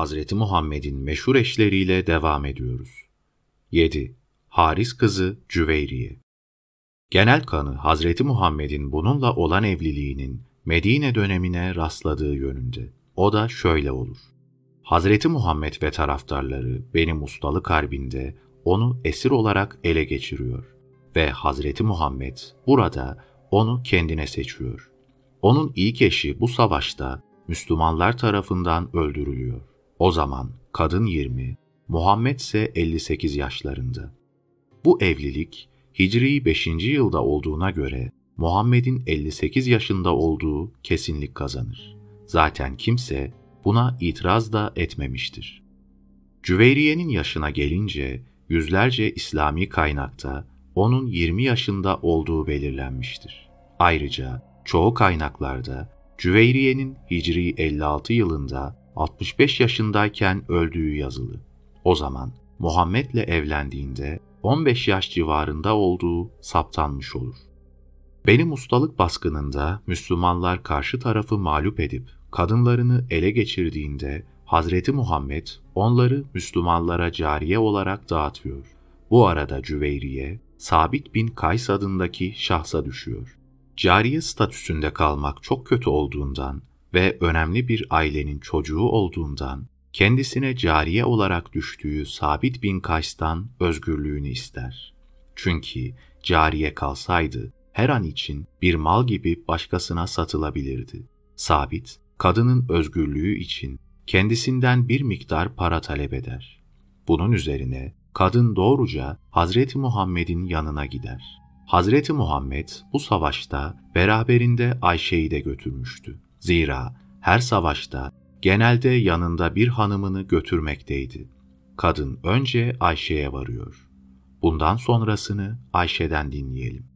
Hazreti Muhammed'in meşhur eşleriyle devam ediyoruz. 7. Haris kızı Cüveyriye Genel kanı Hazreti Muhammed'in bununla olan evliliğinin Medine dönemine rastladığı yönünde. O da şöyle olur. Hazreti Muhammed ve taraftarları benim ustalık harbinde onu esir olarak ele geçiriyor ve Hazreti Muhammed burada onu kendine seçiyor. Onun ilk eşi bu savaşta Müslümanlar tarafından öldürülüyor. O zaman kadın 20, Muhammed ise 58 yaşlarında. Bu evlilik Hicri 5. yılda olduğuna göre Muhammed'in 58 yaşında olduğu kesinlik kazanır. Zaten kimse buna itiraz da etmemiştir. Cüveyriye'nin yaşına gelince yüzlerce İslami kaynakta onun 20 yaşında olduğu belirlenmiştir. Ayrıca çoğu kaynaklarda Cüveyriye'nin Hicri 56 yılında 65 yaşındayken öldüğü yazılı. O zaman Muhammed'le evlendiğinde 15 yaş civarında olduğu saptanmış olur. Benim ustalık baskınında Müslümanlar karşı tarafı mağlup edip kadınlarını ele geçirdiğinde Hazreti Muhammed onları Müslümanlara cariye olarak dağıtıyor. Bu arada Cüveyriye, Sabit bin Kays adındaki şahsa düşüyor. Cariye statüsünde kalmak çok kötü olduğundan ve önemli bir ailenin çocuğu olduğundan kendisine cariye olarak düştüğü Sabit bin Kays'tan özgürlüğünü ister. Çünkü cariye kalsaydı her an için bir mal gibi başkasına satılabilirdi. Sabit, kadının özgürlüğü için kendisinden bir miktar para talep eder. Bunun üzerine kadın doğruca Hazreti Muhammed'in yanına gider. Hazreti Muhammed bu savaşta beraberinde Ayşe'yi de götürmüştü. Zira her savaşta genelde yanında bir hanımını götürmekteydi. Kadın önce Ayşe'ye varıyor. Bundan sonrasını Ayşe'den dinleyelim.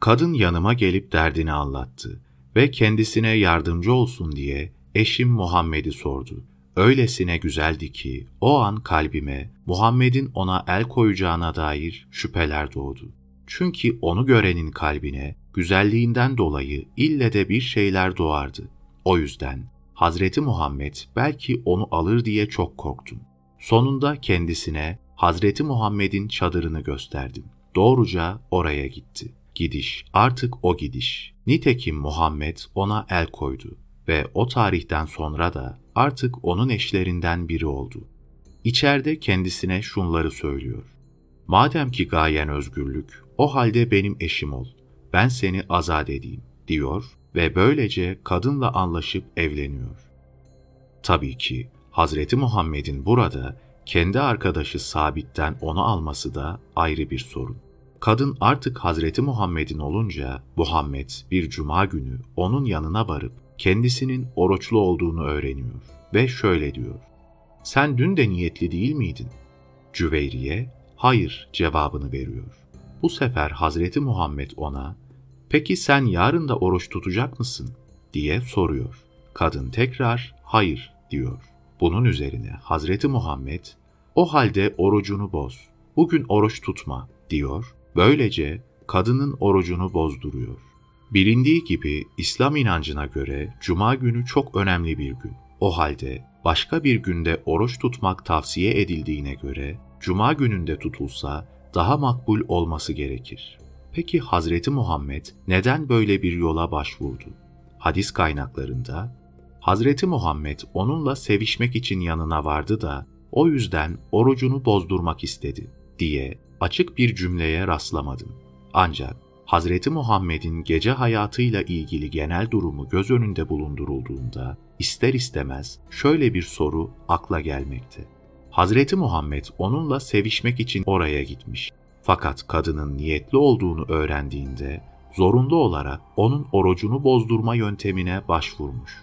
Kadın yanıma gelip derdini anlattı ve kendisine yardımcı olsun diye eşim Muhammed'i sordu. Öylesine güzeldi ki o an kalbime Muhammed'in ona el koyacağına dair şüpheler doğdu. Çünkü onu görenin kalbine güzelliğinden dolayı ille de bir şeyler doğardı. O yüzden Hazreti Muhammed belki onu alır diye çok korktum. Sonunda kendisine Hazreti Muhammed'in çadırını gösterdim. Doğruca oraya gitti. Gidiş artık o gidiş. Nitekim Muhammed ona el koydu ve o tarihten sonra da artık onun eşlerinden biri oldu. İçeride kendisine şunları söylüyor. Madem ki gayen özgürlük, o halde benim eşim ol. Ben seni azat edeyim, diyor ve böylece kadınla anlaşıp evleniyor. Tabii ki Hazreti Muhammed'in burada kendi arkadaşı Sabit'ten onu alması da ayrı bir sorun. Kadın artık Hazreti Muhammed'in olunca Muhammed bir cuma günü onun yanına varıp kendisinin oruçlu olduğunu öğreniyor ve şöyle diyor. Sen dün de niyetli değil miydin? Cüveyriye hayır cevabını veriyor. Bu sefer Hazreti Muhammed ona peki sen yarın da oruç tutacak mısın diye soruyor. Kadın tekrar hayır diyor. Bunun üzerine Hazreti Muhammed o halde orucunu boz. Bugün oruç tutma diyor. Böylece kadının orucunu bozduruyor. Bilindiği gibi İslam inancına göre cuma günü çok önemli bir gün. O halde başka bir günde oruç tutmak tavsiye edildiğine göre cuma gününde tutulsa daha makbul olması gerekir. Peki Hazreti Muhammed neden böyle bir yola başvurdu? Hadis kaynaklarında Hazreti Muhammed onunla sevişmek için yanına vardı da o yüzden orucunu bozdurmak istedi diye açık bir cümleye rastlamadım. Ancak Hazreti Muhammed'in gece hayatıyla ilgili genel durumu göz önünde bulundurulduğunda ister istemez şöyle bir soru akla gelmekte. Hazreti Muhammed onunla sevişmek için oraya gitmiş. Fakat kadının niyetli olduğunu öğrendiğinde zorunlu olarak onun orucunu bozdurma yöntemine başvurmuş.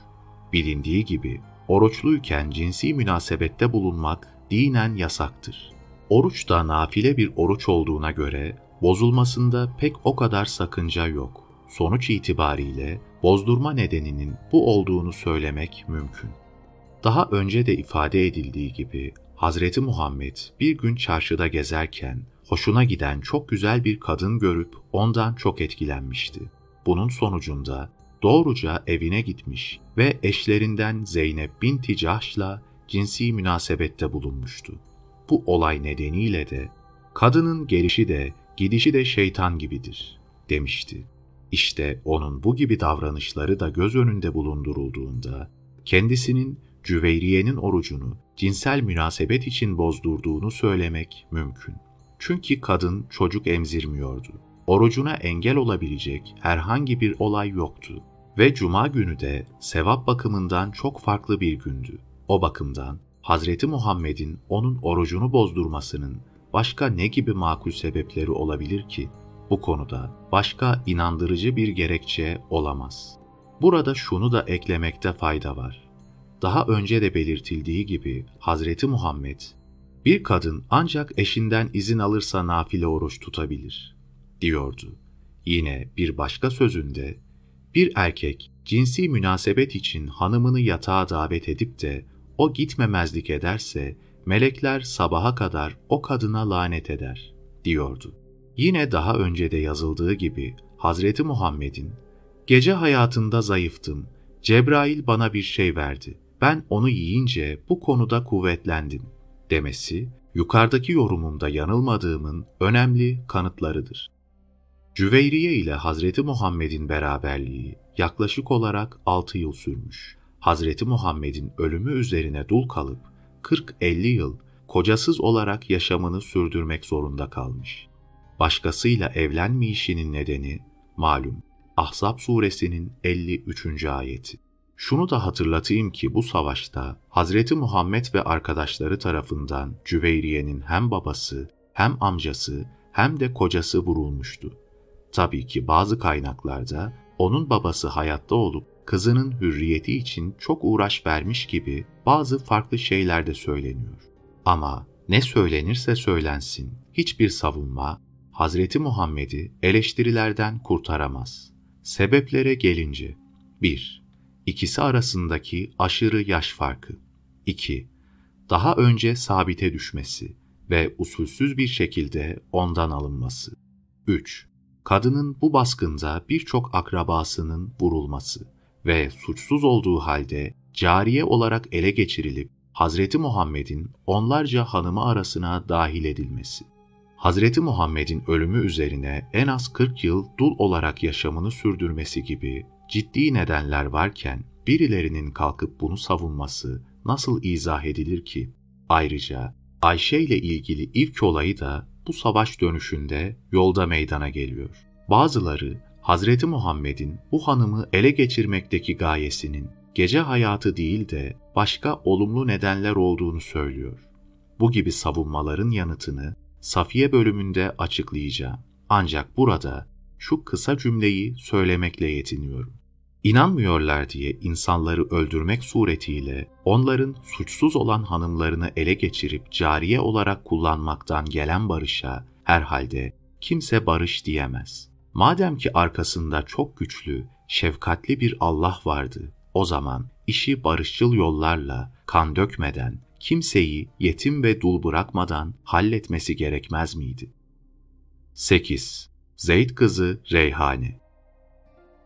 Bilindiği gibi oruçluyken cinsi münasebette bulunmak dinen yasaktır. Oruç da nafile bir oruç olduğuna göre bozulmasında pek o kadar sakınca yok. Sonuç itibariyle bozdurma nedeninin bu olduğunu söylemek mümkün. Daha önce de ifade edildiği gibi Hazreti Muhammed bir gün çarşıda gezerken hoşuna giden çok güzel bir kadın görüp ondan çok etkilenmişti. Bunun sonucunda doğruca evine gitmiş ve eşlerinden Zeynep binti Cahş'la cinsi münasebette bulunmuştu. Bu olay nedeniyle de kadının gelişi de gidişi de şeytan gibidir demişti. İşte onun bu gibi davranışları da göz önünde bulundurulduğunda kendisinin Cüveyriye'nin orucunu cinsel münasebet için bozdurduğunu söylemek mümkün. Çünkü kadın çocuk emzirmiyordu. Orucuna engel olabilecek herhangi bir olay yoktu ve cuma günü de sevap bakımından çok farklı bir gündü. O bakımdan Hazreti Muhammed'in onun orucunu bozdurmasının başka ne gibi makul sebepleri olabilir ki? Bu konuda başka inandırıcı bir gerekçe olamaz. Burada şunu da eklemekte fayda var. Daha önce de belirtildiği gibi Hazreti Muhammed, bir kadın ancak eşinden izin alırsa nafile oruç tutabilir, diyordu. Yine bir başka sözünde, bir erkek cinsi münasebet için hanımını yatağa davet edip de o gitmemezlik ederse, melekler sabaha kadar o kadına lanet eder, diyordu. Yine daha önce de yazıldığı gibi Hazreti Muhammed'in, gece hayatında zayıftım, Cebrail bana bir şey verdi, ben onu yiyince bu konuda kuvvetlendim demesi, yukarıdaki yorumumda yanılmadığımın önemli kanıtlarıdır. Cüveyriye ile Hazreti Muhammed'in beraberliği yaklaşık olarak 6 yıl sürmüş. Hazreti Muhammed'in ölümü üzerine dul kalıp 40-50 yıl kocasız olarak yaşamını sürdürmek zorunda kalmış. Başkasıyla evlenmeyişinin nedeni malum Ahzab suresinin 53. ayeti. Şunu da hatırlatayım ki bu savaşta Hazreti Muhammed ve arkadaşları tarafından Cüveyriye'nin hem babası, hem amcası, hem de kocası vurulmuştu. Tabii ki bazı kaynaklarda onun babası hayatta olup kızının hürriyeti için çok uğraş vermiş gibi bazı farklı şeyler de söyleniyor. Ama ne söylenirse söylensin hiçbir savunma Hazreti Muhammed'i eleştirilerden kurtaramaz. Sebeplere gelince 1. İkisi arasındaki aşırı yaş farkı 2. Daha önce sabite düşmesi ve usulsüz bir şekilde ondan alınması 3. Kadının bu baskında birçok akrabasının vurulması ve suçsuz olduğu halde cariye olarak ele geçirilip Hazreti Muhammed'in onlarca hanımı arasına dahil edilmesi. Hazreti Muhammed'in ölümü üzerine en az 40 yıl dul olarak yaşamını sürdürmesi gibi ciddi nedenler varken birilerinin kalkıp bunu savunması nasıl izah edilir ki? Ayrıca Ayşe ile ilgili ilk olayı da bu savaş dönüşünde yolda meydana geliyor. Bazıları Hazreti Muhammed'in bu hanımı ele geçirmekteki gayesinin gece hayatı değil de başka olumlu nedenler olduğunu söylüyor. Bu gibi savunmaların yanıtını Safiye bölümünde açıklayacağım. Ancak burada şu kısa cümleyi söylemekle yetiniyorum. İnanmıyorlar diye insanları öldürmek suretiyle onların suçsuz olan hanımlarını ele geçirip cariye olarak kullanmaktan gelen barışa herhalde kimse barış diyemez. Madem ki arkasında çok güçlü, şefkatli bir Allah vardı, o zaman işi barışçıl yollarla, kan dökmeden, kimseyi yetim ve dul bırakmadan halletmesi gerekmez miydi? 8. Zeyd kızı Reyhane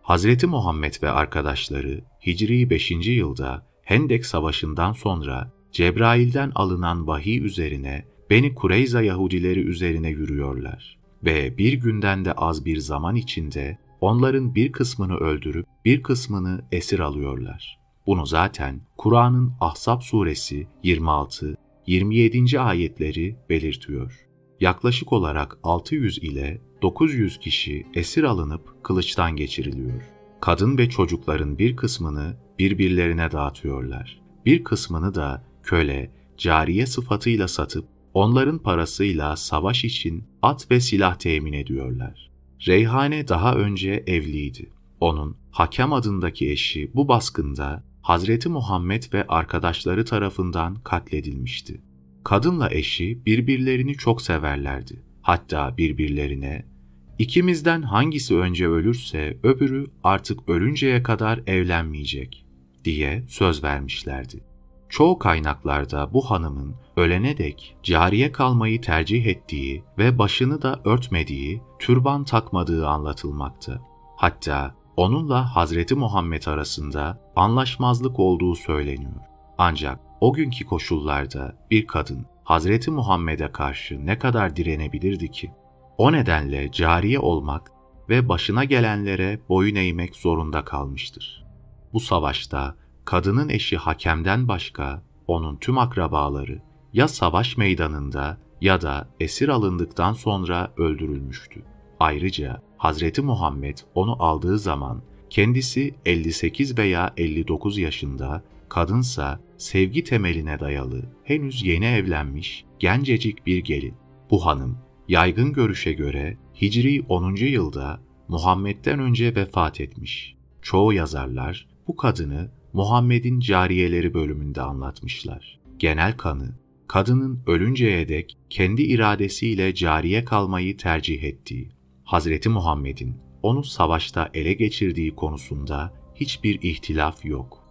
Hazreti Muhammed ve arkadaşları Hicri 5. yılda Hendek Savaşı'ndan sonra Cebrail'den alınan vahiy üzerine Beni Kureyza Yahudileri üzerine yürüyorlar ve bir günden de az bir zaman içinde onların bir kısmını öldürüp bir kısmını esir alıyorlar. Bunu zaten Kur'an'ın Ahzab suresi 26 27. ayetleri belirtiyor. Yaklaşık olarak 600 ile 900 kişi esir alınıp kılıçtan geçiriliyor. Kadın ve çocukların bir kısmını birbirlerine dağıtıyorlar. Bir kısmını da köle, cariye sıfatıyla satıp onların parasıyla savaş için at ve silah temin ediyorlar. Reyhane daha önce evliydi. Onun Hakem adındaki eşi bu baskında Hazreti Muhammed ve arkadaşları tarafından katledilmişti. Kadınla eşi birbirlerini çok severlerdi. Hatta birbirlerine İkimizden hangisi önce ölürse öbürü artık ölünceye kadar evlenmeyecek diye söz vermişlerdi. Çoğu kaynaklarda bu hanımın ölene dek cariye kalmayı tercih ettiği ve başını da örtmediği, türban takmadığı anlatılmakta. Hatta onunla Hazreti Muhammed arasında anlaşmazlık olduğu söyleniyor. Ancak o günkü koşullarda bir kadın Hazreti Muhammed'e karşı ne kadar direnebilirdi ki? O nedenle cariye olmak ve başına gelenlere boyun eğmek zorunda kalmıştır. Bu savaşta kadının eşi hakemden başka onun tüm akrabaları ya savaş meydanında ya da esir alındıktan sonra öldürülmüştü. Ayrıca Hazreti Muhammed onu aldığı zaman kendisi 58 veya 59 yaşında, kadınsa sevgi temeline dayalı, henüz yeni evlenmiş, gencecik bir gelin. Bu hanım, yaygın görüşe göre Hicri 10. yılda Muhammed'den önce vefat etmiş. Çoğu yazarlar bu kadını Muhammed'in cariyeleri bölümünde anlatmışlar. Genel kanı, kadının ölünceye dek kendi iradesiyle cariye kalmayı tercih ettiği, Hazreti Muhammed'in onu savaşta ele geçirdiği konusunda hiçbir ihtilaf yok.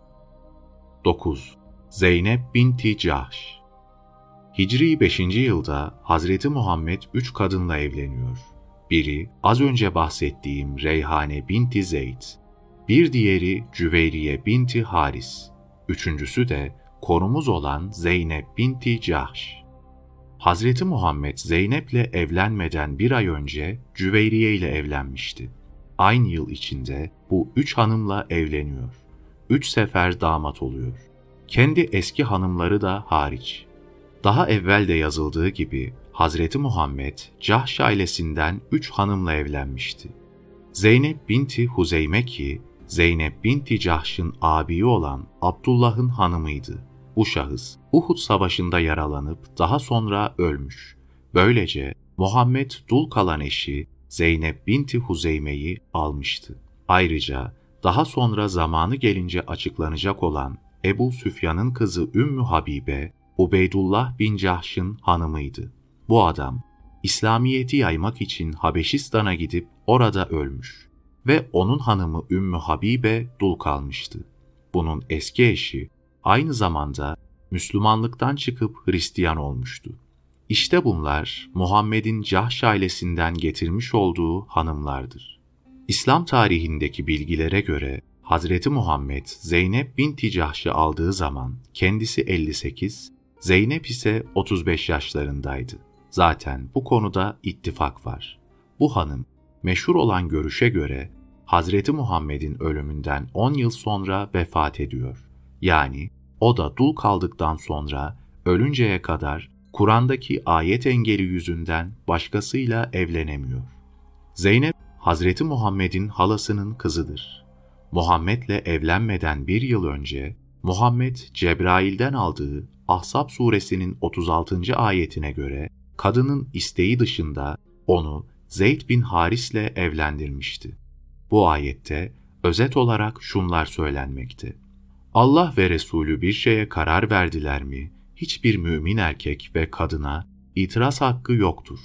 9. Zeynep binti Cahş Hicri 5. yılda Hazreti Muhammed üç kadınla evleniyor. Biri az önce bahsettiğim Reyhane binti Zeyd, bir diğeri Cüveyriye binti Haris, üçüncüsü de korumuz olan Zeynep binti Cahş. Hazreti Muhammed Zeynep'le evlenmeden bir ay önce Cüveyriye ile evlenmişti. Aynı yıl içinde bu üç hanımla evleniyor. Üç sefer damat oluyor. Kendi eski hanımları da hariç. Daha evvel de yazıldığı gibi Hazreti Muhammed Cahş ailesinden üç hanımla evlenmişti. Zeynep binti Huzeyme ki Zeynep binti Cahş'ın abiyi olan Abdullah'ın hanımıydı. Bu şahıs Uhud Savaşı'nda yaralanıp daha sonra ölmüş. Böylece Muhammed dul kalan eşi Zeynep binti Huzeyme'yi almıştı. Ayrıca daha sonra zamanı gelince açıklanacak olan Ebu Süfyan'ın kızı Ümmü Habibe, Ubeydullah bin Cahş'ın hanımıydı. Bu adam, İslamiyet'i yaymak için Habeşistan'a gidip orada ölmüş ve onun hanımı Ümmü Habibe dul kalmıştı. Bunun eski eşi aynı zamanda Müslümanlıktan çıkıp Hristiyan olmuştu. İşte bunlar Muhammed'in Cahş ailesinden getirmiş olduğu hanımlardır. İslam tarihindeki bilgilere göre Hazreti Muhammed Zeynep binti Cahş'ı aldığı zaman kendisi 58, Zeynep ise 35 yaşlarındaydı. Zaten bu konuda ittifak var. Bu hanım meşhur olan görüşe göre Hazreti Muhammed'in ölümünden 10 yıl sonra vefat ediyor. Yani o da dul kaldıktan sonra ölünceye kadar Kur'an'daki ayet engeli yüzünden başkasıyla evlenemiyor. Zeynep, Hazreti Muhammed'in halasının kızıdır. Muhammed'le evlenmeden bir yıl önce, Muhammed Cebrail'den aldığı Ahzab suresinin 36. ayetine göre kadının isteği dışında onu Zeyd bin Haris'le evlendirmişti. Bu ayette özet olarak şunlar söylenmekte. Allah ve Resulü bir şeye karar verdiler mi, hiçbir mümin erkek ve kadına itiraz hakkı yoktur.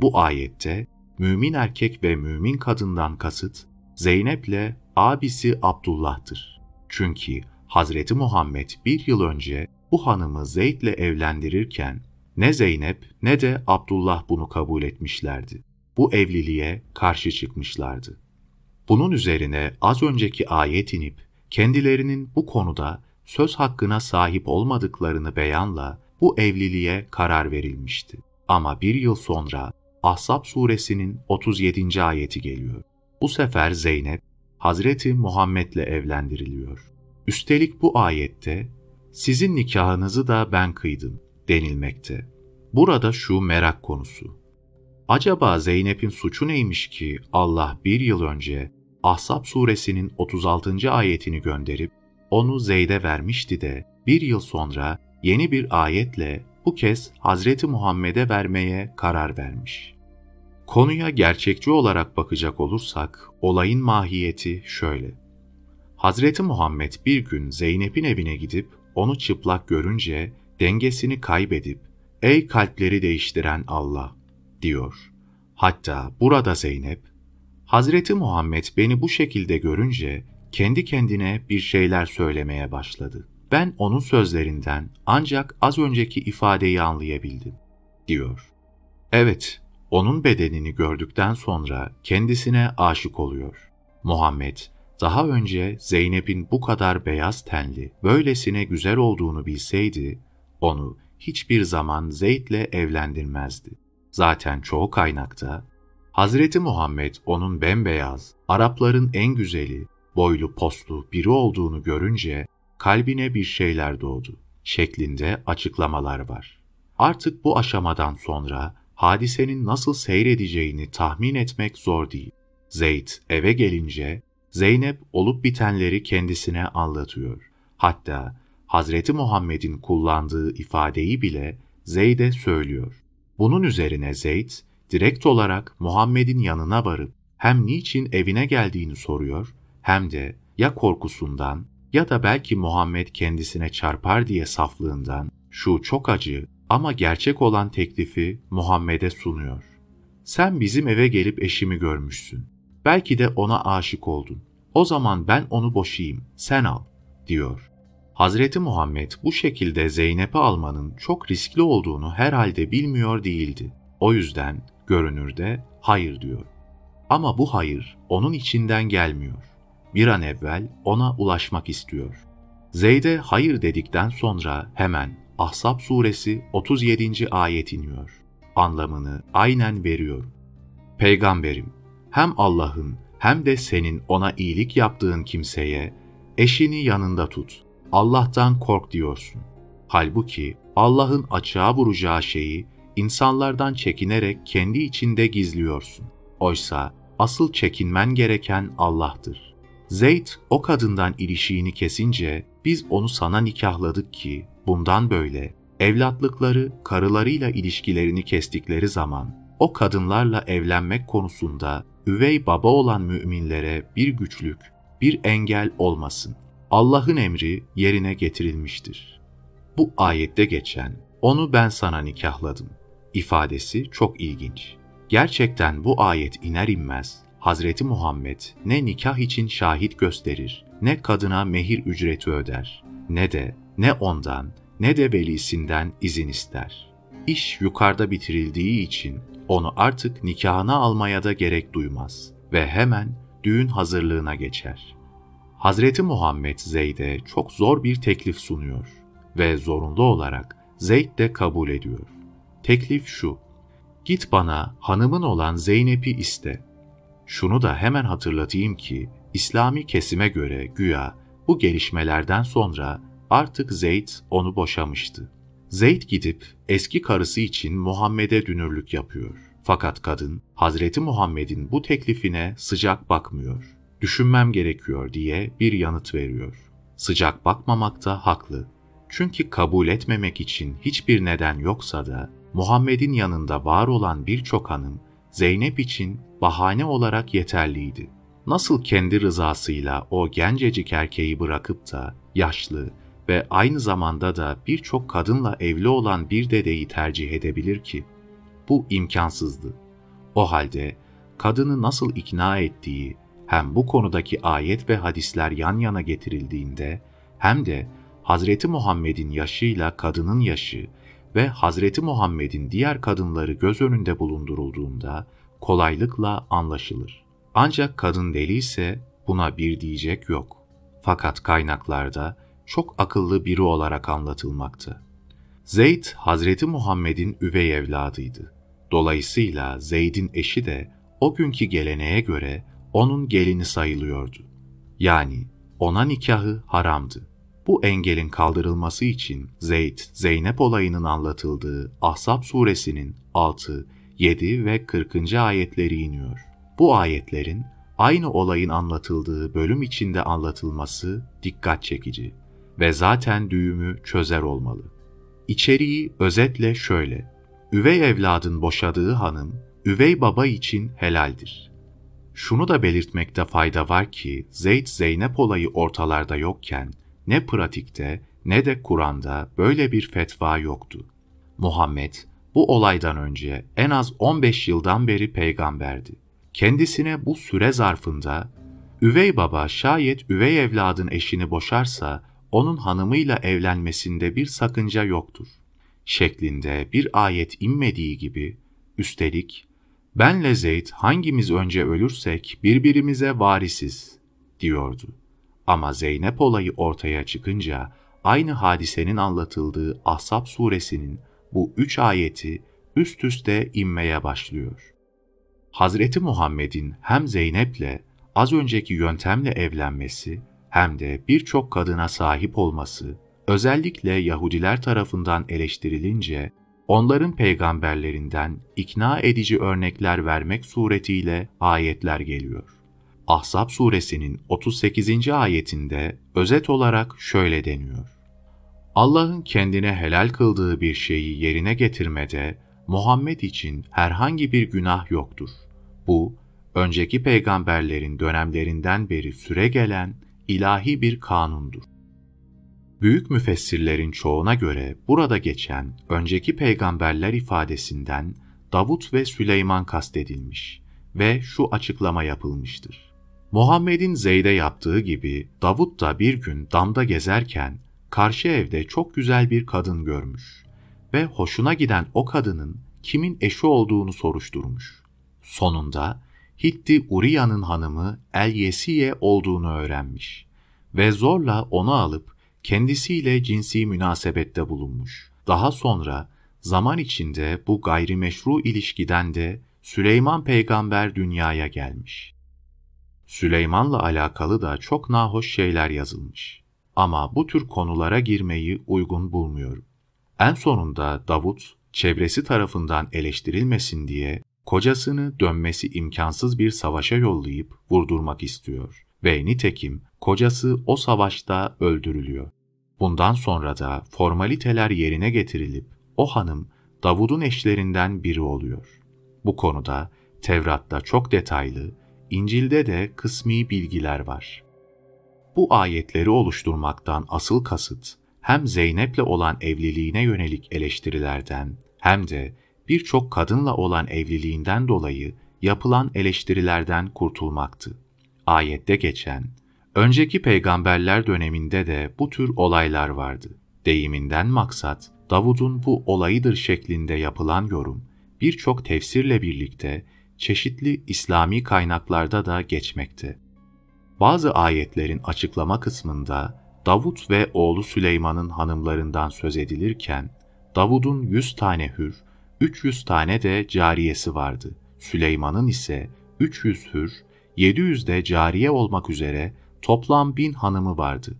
Bu ayette mümin erkek ve mümin kadından kasıt Zeynep'le abisi Abdullah'tır. Çünkü Hazreti Muhammed bir yıl önce bu hanımı Zeyd'le evlendirirken ne Zeynep ne de Abdullah bunu kabul etmişlerdi. Bu evliliğe karşı çıkmışlardı. Bunun üzerine az önceki ayet inip kendilerinin bu konuda söz hakkına sahip olmadıklarını beyanla bu evliliğe karar verilmişti. Ama bir yıl sonra Ahzab suresinin 37. ayeti geliyor. Bu sefer Zeynep, Hazreti Muhammed'le evlendiriliyor. Üstelik bu ayette, sizin nikahınızı da ben kıydım denilmekte. Burada şu merak konusu. Acaba Zeynep'in suçu neymiş ki Allah bir yıl önce Ahzab suresinin 36. ayetini gönderip onu Zeyd'e vermişti de bir yıl sonra yeni bir ayetle bu kez Hazreti Muhammed'e vermeye karar vermiş. Konuya gerçekçi olarak bakacak olursak olayın mahiyeti şöyle. Hazreti Muhammed bir gün Zeynep'in evine gidip onu çıplak görünce dengesini kaybedip ''Ey kalpleri değiştiren Allah!'' diyor. Hatta burada Zeynep, Hazreti Muhammed beni bu şekilde görünce kendi kendine bir şeyler söylemeye başladı. Ben onun sözlerinden ancak az önceki ifadeyi anlayabildim, diyor. Evet, onun bedenini gördükten sonra kendisine aşık oluyor. Muhammed, daha önce Zeynep'in bu kadar beyaz tenli, böylesine güzel olduğunu bilseydi, onu hiçbir zaman Zeyd'le evlendirmezdi. Zaten çoğu kaynakta, Hazreti Muhammed onun bembeyaz, Arapların en güzeli, boylu postlu biri olduğunu görünce kalbine bir şeyler doğdu şeklinde açıklamalar var. Artık bu aşamadan sonra hadisenin nasıl seyredeceğini tahmin etmek zor değil. Zeyd eve gelince Zeynep olup bitenleri kendisine anlatıyor. Hatta Hazreti Muhammed'in kullandığı ifadeyi bile Zeyd'e söylüyor. Bunun üzerine Zeyd direkt olarak Muhammed'in yanına varıp hem niçin evine geldiğini soruyor hem de ya korkusundan ya da belki Muhammed kendisine çarpar diye saflığından şu çok acı ama gerçek olan teklifi Muhammed'e sunuyor. Sen bizim eve gelip eşimi görmüşsün. Belki de ona aşık oldun. O zaman ben onu boşayayım, sen al, diyor. Hazreti Muhammed bu şekilde Zeynep'i almanın çok riskli olduğunu herhalde bilmiyor değildi. O yüzden görünürde hayır diyor. Ama bu hayır onun içinden gelmiyor. Bir an evvel ona ulaşmak istiyor. Zeyd'e hayır dedikten sonra hemen Ahzab suresi 37. ayet iniyor. Anlamını aynen veriyor. Peygamberim, hem Allah'ın hem de senin ona iyilik yaptığın kimseye eşini yanında tut. Allah'tan kork diyorsun. Halbuki Allah'ın açığa vuracağı şeyi insanlardan çekinerek kendi içinde gizliyorsun. Oysa asıl çekinmen gereken Allah'tır. Zeyd o kadından ilişiğini kesince biz onu sana nikahladık ki bundan böyle evlatlıkları karılarıyla ilişkilerini kestikleri zaman o kadınlarla evlenmek konusunda üvey baba olan müminlere bir güçlük, bir engel olmasın. Allah'ın emri yerine getirilmiştir. Bu ayette geçen onu ben sana nikahladım ifadesi çok ilginç. Gerçekten bu ayet iner inmez Hazreti Muhammed ne nikah için şahit gösterir, ne kadına mehir ücreti öder, ne de ne ondan ne de velisinden izin ister. İş yukarıda bitirildiği için onu artık nikahına almaya da gerek duymaz ve hemen düğün hazırlığına geçer. Hazreti Muhammed Zeyd'e çok zor bir teklif sunuyor ve zorunlu olarak Zeyd de kabul ediyor. Teklif şu, git bana hanımın olan Zeynep'i iste. Şunu da hemen hatırlatayım ki, İslami kesime göre güya bu gelişmelerden sonra artık Zeyd onu boşamıştı. Zeyd gidip eski karısı için Muhammed'e dünürlük yapıyor. Fakat kadın Hazreti Muhammed'in bu teklifine sıcak bakmıyor. Düşünmem gerekiyor diye bir yanıt veriyor. Sıcak bakmamakta haklı. Çünkü kabul etmemek için hiçbir neden yoksa da Muhammed'in yanında var olan birçok hanım Zeynep için bahane olarak yeterliydi. Nasıl kendi rızasıyla o gencecik erkeği bırakıp da yaşlı ve aynı zamanda da birçok kadınla evli olan bir dedeyi tercih edebilir ki? Bu imkansızdı. O halde kadını nasıl ikna ettiği hem bu konudaki ayet ve hadisler yan yana getirildiğinde hem de Hazreti Muhammed'in yaşıyla kadının yaşı ve Hazreti Muhammed'in diğer kadınları göz önünde bulundurulduğunda kolaylıkla anlaşılır. Ancak kadın deli ise buna bir diyecek yok. Fakat kaynaklarda çok akıllı biri olarak anlatılmakta. Zeyd, Hazreti Muhammed'in üvey evladıydı. Dolayısıyla Zeyd'in eşi de o günkü geleneğe göre onun gelini sayılıyordu. Yani ona nikahı haramdı. Bu engelin kaldırılması için Zeyd, Zeynep olayının anlatıldığı Ahzab suresinin 6, 7 ve 40. ayetleri iniyor. Bu ayetlerin aynı olayın anlatıldığı bölüm içinde anlatılması dikkat çekici ve zaten düğümü çözer olmalı. İçeriği özetle şöyle. Üvey evladın boşadığı hanım, üvey baba için helaldir. Şunu da belirtmekte fayda var ki Zeyd Zeynep olayı ortalarda yokken ne pratikte ne de Kur'an'da böyle bir fetva yoktu. Muhammed bu olaydan önce en az 15 yıldan beri peygamberdi. Kendisine bu süre zarfında üvey baba şayet üvey evladın eşini boşarsa onun hanımıyla evlenmesinde bir sakınca yoktur. Şeklinde bir ayet inmediği gibi üstelik benle Zeyd hangimiz önce ölürsek birbirimize varisiz diyordu. Ama Zeynep olayı ortaya çıkınca aynı hadisenin anlatıldığı Ahzab suresinin bu üç ayeti üst üste inmeye başlıyor. Hazreti Muhammed'in hem Zeynep'le az önceki yöntemle evlenmesi hem de birçok kadına sahip olması özellikle Yahudiler tarafından eleştirilince onların peygamberlerinden ikna edici örnekler vermek suretiyle ayetler geliyor. Ahzab suresinin 38. ayetinde özet olarak şöyle deniyor. Allah'ın kendine helal kıldığı bir şeyi yerine getirmede Muhammed için herhangi bir günah yoktur. Bu, önceki peygamberlerin dönemlerinden beri süre gelen ilahi bir kanundur. Büyük müfessirlerin çoğuna göre burada geçen önceki peygamberler ifadesinden Davut ve Süleyman kastedilmiş ve şu açıklama yapılmıştır. Muhammed'in Zeyd'e yaptığı gibi Davut da bir gün damda gezerken karşı evde çok güzel bir kadın görmüş ve hoşuna giden o kadının kimin eşi olduğunu soruşturmuş. Sonunda Hitti Uriya'nın hanımı El Yesiye olduğunu öğrenmiş ve zorla onu alıp kendisiyle cinsi münasebette bulunmuş. Daha sonra zaman içinde bu gayrimeşru ilişkiden de Süleyman peygamber dünyaya gelmiş. Süleyman'la alakalı da çok nahoş şeyler yazılmış. Ama bu tür konulara girmeyi uygun bulmuyorum. En sonunda Davut, çevresi tarafından eleştirilmesin diye kocasını dönmesi imkansız bir savaşa yollayıp vurdurmak istiyor ve nitekim kocası o savaşta öldürülüyor. Bundan sonra da formaliteler yerine getirilip o hanım Davud'un eşlerinden biri oluyor. Bu konuda Tevrat'ta çok detaylı, İncil'de de kısmi bilgiler var. Bu ayetleri oluşturmaktan asıl kasıt hem Zeynep'le olan evliliğine yönelik eleştirilerden hem de birçok kadınla olan evliliğinden dolayı yapılan eleştirilerden kurtulmaktı. Ayette geçen, önceki peygamberler döneminde de bu tür olaylar vardı. Deyiminden maksat, Davud'un bu olayıdır şeklinde yapılan yorum, birçok tefsirle birlikte çeşitli İslami kaynaklarda da geçmekte. Bazı ayetlerin açıklama kısmında Davut ve oğlu Süleyman'ın hanımlarından söz edilirken, Davud'un 100 tane hür, 300 tane de cariyesi vardı. Süleyman'ın ise 300 hür, 700 de cariye olmak üzere toplam bin hanımı vardı.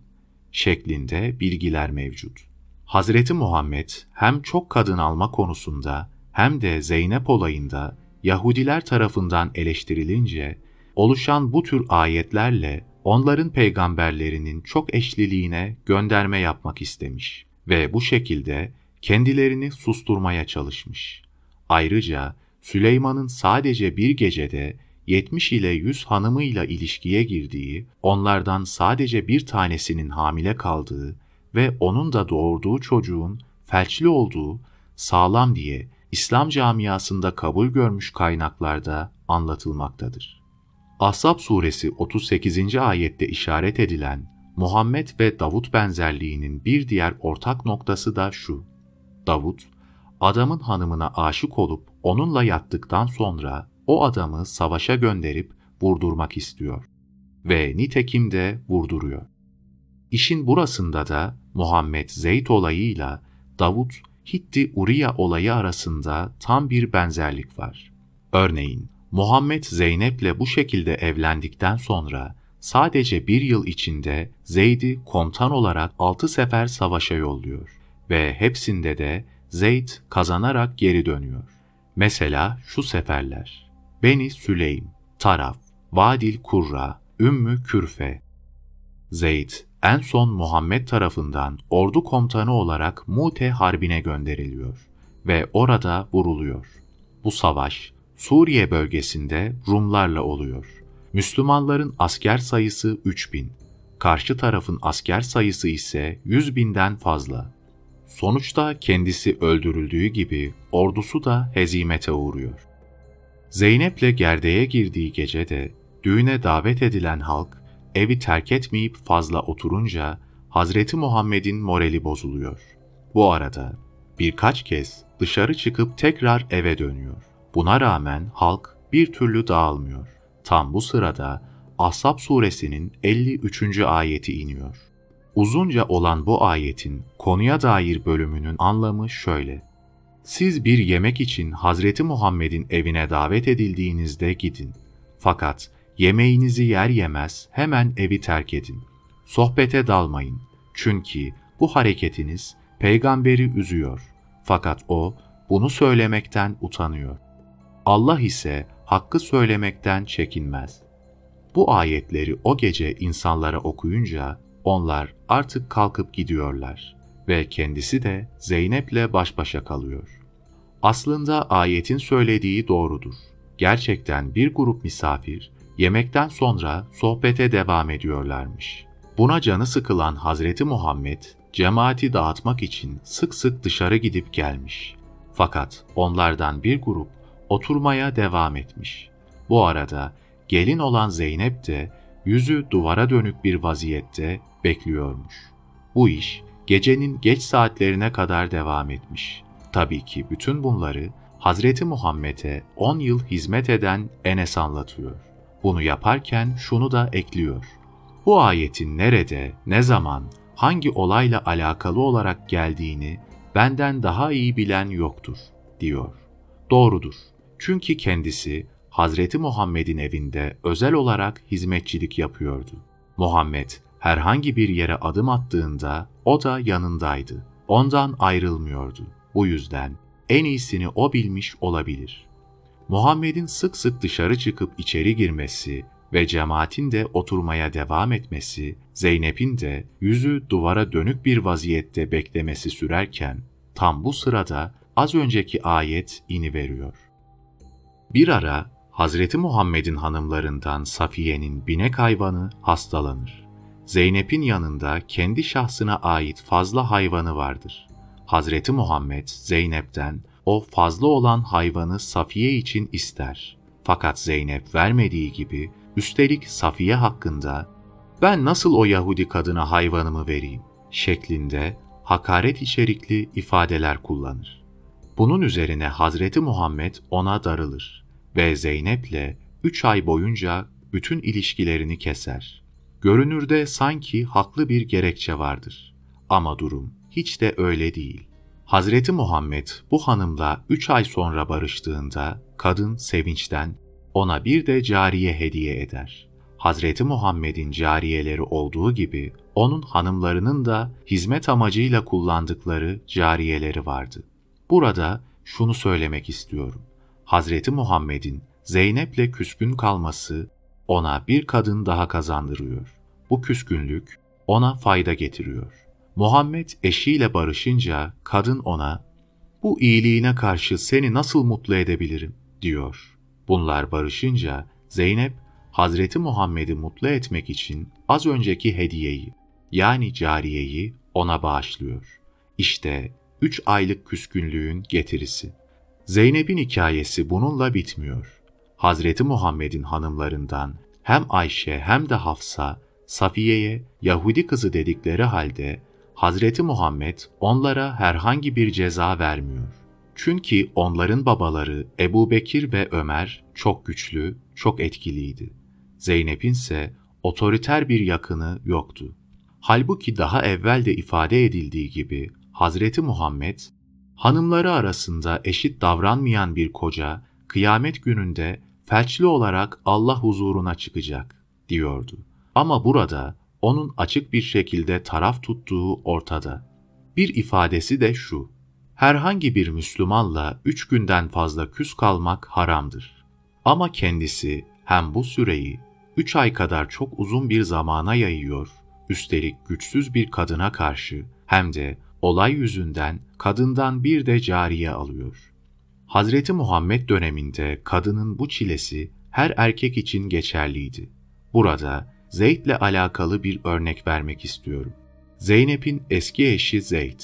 Şeklinde bilgiler mevcut. Hazreti Muhammed hem çok kadın alma konusunda hem de Zeynep olayında Yahudiler tarafından eleştirilince oluşan bu tür ayetlerle onların peygamberlerinin çok eşliliğine gönderme yapmak istemiş ve bu şekilde kendilerini susturmaya çalışmış. Ayrıca Süleyman'ın sadece bir gecede 70 ile 100 hanımıyla ilişkiye girdiği, onlardan sadece bir tanesinin hamile kaldığı ve onun da doğurduğu çocuğun felçli olduğu sağlam diye İslam camiasında kabul görmüş kaynaklarda anlatılmaktadır. Ahzab suresi 38. ayette işaret edilen Muhammed ve Davut benzerliğinin bir diğer ortak noktası da şu. Davut, adamın hanımına aşık olup onunla yattıktan sonra o adamı savaşa gönderip vurdurmak istiyor. Ve nitekim de vurduruyor. İşin burasında da Muhammed Zeyd olayıyla Davut Hitti Uriya olayı arasında tam bir benzerlik var. Örneğin Muhammed Zeynep'le bu şekilde evlendikten sonra sadece bir yıl içinde Zeyd'i komutan olarak altı sefer savaşa yolluyor ve hepsinde de Zeyd kazanarak geri dönüyor. Mesela şu seferler. Beni Süleym, Taraf, Vadil Kurra, Ümmü Kürfe. Zeyd en son Muhammed tarafından ordu komutanı olarak Mute Harbi'ne gönderiliyor ve orada vuruluyor. Bu savaş Suriye bölgesinde Rumlarla oluyor. Müslümanların asker sayısı 3000, karşı tarafın asker sayısı ise 100 binden fazla. Sonuçta kendisi öldürüldüğü gibi ordusu da hezimete uğruyor. Zeynep'le gerdeğe girdiği gecede düğüne davet edilen halk evi terk etmeyip fazla oturunca Hazreti Muhammed'in morali bozuluyor. Bu arada birkaç kez dışarı çıkıp tekrar eve dönüyor. Buna rağmen halk bir türlü dağılmıyor. Tam bu sırada Ahzab suresinin 53. ayeti iniyor. Uzunca olan bu ayetin konuya dair bölümünün anlamı şöyle. Siz bir yemek için Hazreti Muhammed'in evine davet edildiğinizde gidin. Fakat yemeğinizi yer yemez hemen evi terk edin. Sohbete dalmayın. Çünkü bu hareketiniz peygamberi üzüyor. Fakat o bunu söylemekten utanıyor. Allah ise hakkı söylemekten çekinmez. Bu ayetleri o gece insanlara okuyunca onlar artık kalkıp gidiyorlar ve kendisi de Zeynep'le baş başa kalıyor. Aslında ayetin söylediği doğrudur. Gerçekten bir grup misafir yemekten sonra sohbete devam ediyorlarmış. Buna canı sıkılan Hazreti Muhammed cemaati dağıtmak için sık sık dışarı gidip gelmiş. Fakat onlardan bir grup oturmaya devam etmiş. Bu arada gelin olan Zeynep de yüzü duvara dönük bir vaziyette bekliyormuş. Bu iş gecenin geç saatlerine kadar devam etmiş. Tabii ki bütün bunları Hazreti Muhammed'e 10 yıl hizmet eden Enes anlatıyor. Bunu yaparken şunu da ekliyor. Bu ayetin nerede, ne zaman, hangi olayla alakalı olarak geldiğini benden daha iyi bilen yoktur, diyor. Doğrudur. Çünkü kendisi Hazreti Muhammed'in evinde özel olarak hizmetçilik yapıyordu. Muhammed herhangi bir yere adım attığında o da yanındaydı. Ondan ayrılmıyordu. Bu yüzden en iyisini o bilmiş olabilir. Muhammed'in sık sık dışarı çıkıp içeri girmesi ve cemaatin de oturmaya devam etmesi, Zeynep'in de yüzü duvara dönük bir vaziyette beklemesi sürerken, tam bu sırada az önceki ayet ini veriyor. Bir ara Hazreti Muhammed'in hanımlarından Safiye'nin binek hayvanı hastalanır. Zeynep'in yanında kendi şahsına ait fazla hayvanı vardır. Hazreti Muhammed Zeynep'ten o fazla olan hayvanı Safiye için ister. Fakat Zeynep vermediği gibi üstelik Safiye hakkında ben nasıl o Yahudi kadına hayvanımı vereyim şeklinde hakaret içerikli ifadeler kullanır. Bunun üzerine Hazreti Muhammed ona darılır ve Zeynep'le üç ay boyunca bütün ilişkilerini keser. Görünürde sanki haklı bir gerekçe vardır. Ama durum hiç de öyle değil. Hazreti Muhammed bu hanımla üç ay sonra barıştığında kadın sevinçten ona bir de cariye hediye eder. Hazreti Muhammed'in cariyeleri olduğu gibi onun hanımlarının da hizmet amacıyla kullandıkları cariyeleri vardı. Burada şunu söylemek istiyorum. Hazreti Muhammed'in Zeynep'le küskün kalması ona bir kadın daha kazandırıyor. Bu küskünlük ona fayda getiriyor. Muhammed eşiyle barışınca kadın ona bu iyiliğine karşı seni nasıl mutlu edebilirim diyor. Bunlar barışınca Zeynep Hazreti Muhammed'i mutlu etmek için az önceki hediyeyi yani cariyeyi ona bağışlıyor. İşte üç aylık küskünlüğün getirisi. Zeynep'in hikayesi bununla bitmiyor. Hazreti Muhammed'in hanımlarından hem Ayşe hem de Hafsa, Safiye'ye Yahudi kızı dedikleri halde Hazreti Muhammed onlara herhangi bir ceza vermiyor. Çünkü onların babaları Ebu Bekir ve Ömer çok güçlü, çok etkiliydi. Zeynep'in ise otoriter bir yakını yoktu. Halbuki daha evvel de ifade edildiği gibi Hazreti Muhammed, hanımları arasında eşit davranmayan bir koca, kıyamet gününde felçli olarak Allah huzuruna çıkacak, diyordu. Ama burada onun açık bir şekilde taraf tuttuğu ortada. Bir ifadesi de şu, herhangi bir Müslümanla üç günden fazla küs kalmak haramdır. Ama kendisi hem bu süreyi üç ay kadar çok uzun bir zamana yayıyor, üstelik güçsüz bir kadına karşı hem de olay yüzünden kadından bir de cariye alıyor. Hazreti Muhammed döneminde kadının bu çilesi her erkek için geçerliydi. Burada Zeyd'le alakalı bir örnek vermek istiyorum. Zeynep'in eski eşi Zeyd.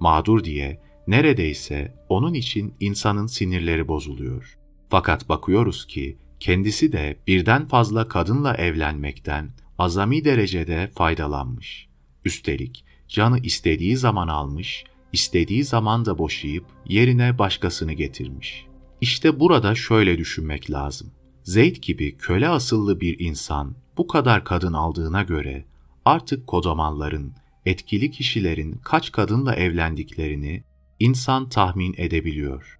Mağdur diye neredeyse onun için insanın sinirleri bozuluyor. Fakat bakıyoruz ki kendisi de birden fazla kadınla evlenmekten azami derecede faydalanmış. Üstelik canı istediği zaman almış, istediği zaman da boşayıp yerine başkasını getirmiş. İşte burada şöyle düşünmek lazım. Zeyd gibi köle asıllı bir insan bu kadar kadın aldığına göre artık kodamanların, etkili kişilerin kaç kadınla evlendiklerini insan tahmin edebiliyor.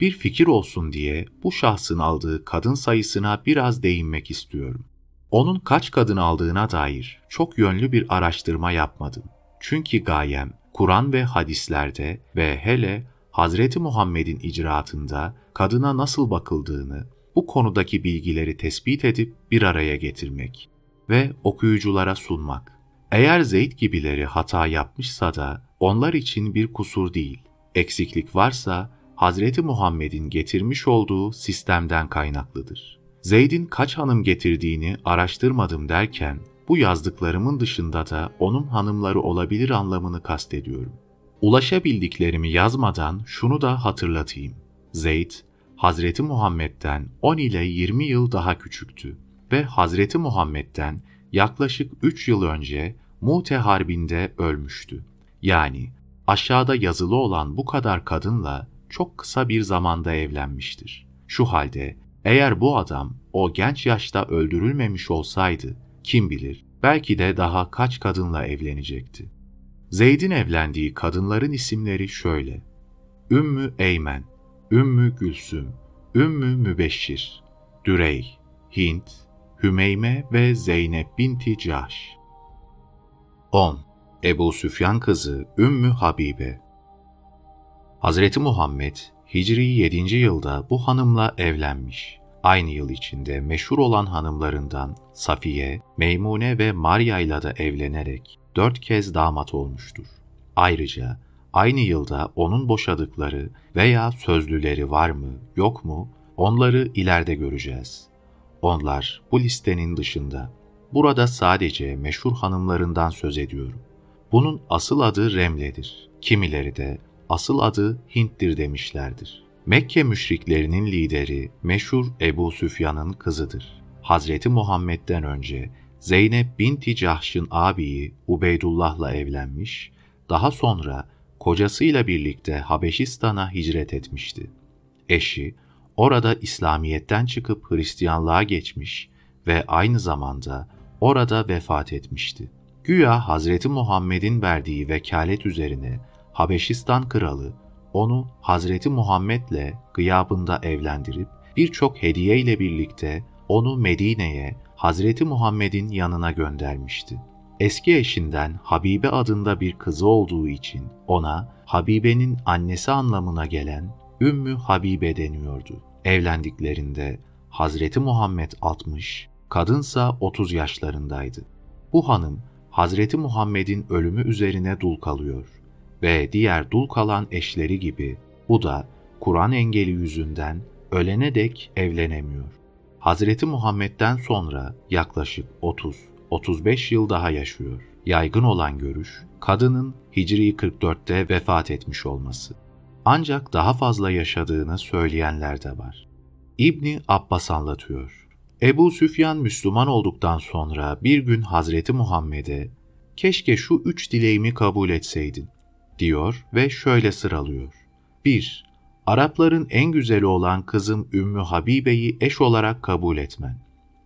Bir fikir olsun diye bu şahsın aldığı kadın sayısına biraz değinmek istiyorum. Onun kaç kadın aldığına dair çok yönlü bir araştırma yapmadım. Çünkü gayem Kur'an ve hadislerde ve hele Hazreti Muhammed'in icraatında kadına nasıl bakıldığını, bu konudaki bilgileri tespit edip bir araya getirmek ve okuyuculara sunmak. Eğer Zeyd gibileri hata yapmışsa da onlar için bir kusur değil. Eksiklik varsa Hazreti Muhammed'in getirmiş olduğu sistemden kaynaklıdır. Zeyd'in kaç hanım getirdiğini araştırmadım derken bu yazdıklarımın dışında da onun hanımları olabilir anlamını kastediyorum. Ulaşabildiklerimi yazmadan şunu da hatırlatayım. Zeyd, Hazreti Muhammed'den 10 ile 20 yıl daha küçüktü ve Hazreti Muhammed'den yaklaşık 3 yıl önce Mute Harbi'nde ölmüştü. Yani aşağıda yazılı olan bu kadar kadınla çok kısa bir zamanda evlenmiştir. Şu halde eğer bu adam o genç yaşta öldürülmemiş olsaydı kim bilir belki de daha kaç kadınla evlenecekti. Zeyd'in evlendiği kadınların isimleri şöyle. Ümmü Eymen, Ümmü Gülsüm, Ümmü Mübeşşir, Dürey, Hint, Hümeyme ve Zeynep binti Cahş. 10. Ebu Süfyan kızı Ümmü Habibe Hazreti Muhammed Hicri 7. yılda bu hanımla evlenmiş. Aynı yıl içinde meşhur olan hanımlarından Safiye, Meymune ve Maria ile de evlenerek dört kez damat olmuştur. Ayrıca aynı yılda onun boşadıkları veya sözlüleri var mı, yok mu onları ileride göreceğiz. Onlar bu listenin dışında. Burada sadece meşhur hanımlarından söz ediyorum. Bunun asıl adı Remle'dir. Kimileri de asıl adı Hint'tir demişlerdir. Mekke müşriklerinin lideri meşhur Ebu Süfyan'ın kızıdır. Hazreti Muhammed'den önce Zeynep binti Cahş'ın abiyi Ubeydullah'la evlenmiş, daha sonra kocasıyla birlikte Habeşistan'a hicret etmişti. Eşi, orada İslamiyet'ten çıkıp Hristiyanlığa geçmiş ve aynı zamanda orada vefat etmişti. Güya Hazreti Muhammed'in verdiği vekalet üzerine Habeşistan kralı onu Hazreti Muhammed'le gıyabında evlendirip birçok hediye ile birlikte onu Medine'ye Hazreti Muhammed'in yanına göndermişti. Eski eşinden Habibe adında bir kızı olduğu için ona Habibe'nin annesi anlamına gelen Ümmü Habibe deniyordu. Evlendiklerinde Hazreti Muhammed 60, kadınsa 30 yaşlarındaydı. Bu hanım Hazreti Muhammed'in ölümü üzerine dul kalıyor ve diğer dul kalan eşleri gibi bu da Kur'an engeli yüzünden ölene dek evlenemiyor. Hazreti Muhammed'den sonra yaklaşık 30-35 yıl daha yaşıyor. Yaygın olan görüş, kadının Hicri 44'te vefat etmiş olması. Ancak daha fazla yaşadığını söyleyenler de var. İbni Abbas anlatıyor. Ebu Süfyan Müslüman olduktan sonra bir gün Hazreti Muhammed'e keşke şu üç dileğimi kabul etseydin diyor ve şöyle sıralıyor. 1. Arapların en güzeli olan kızım Ümmü Habibe'yi eş olarak kabul etmen.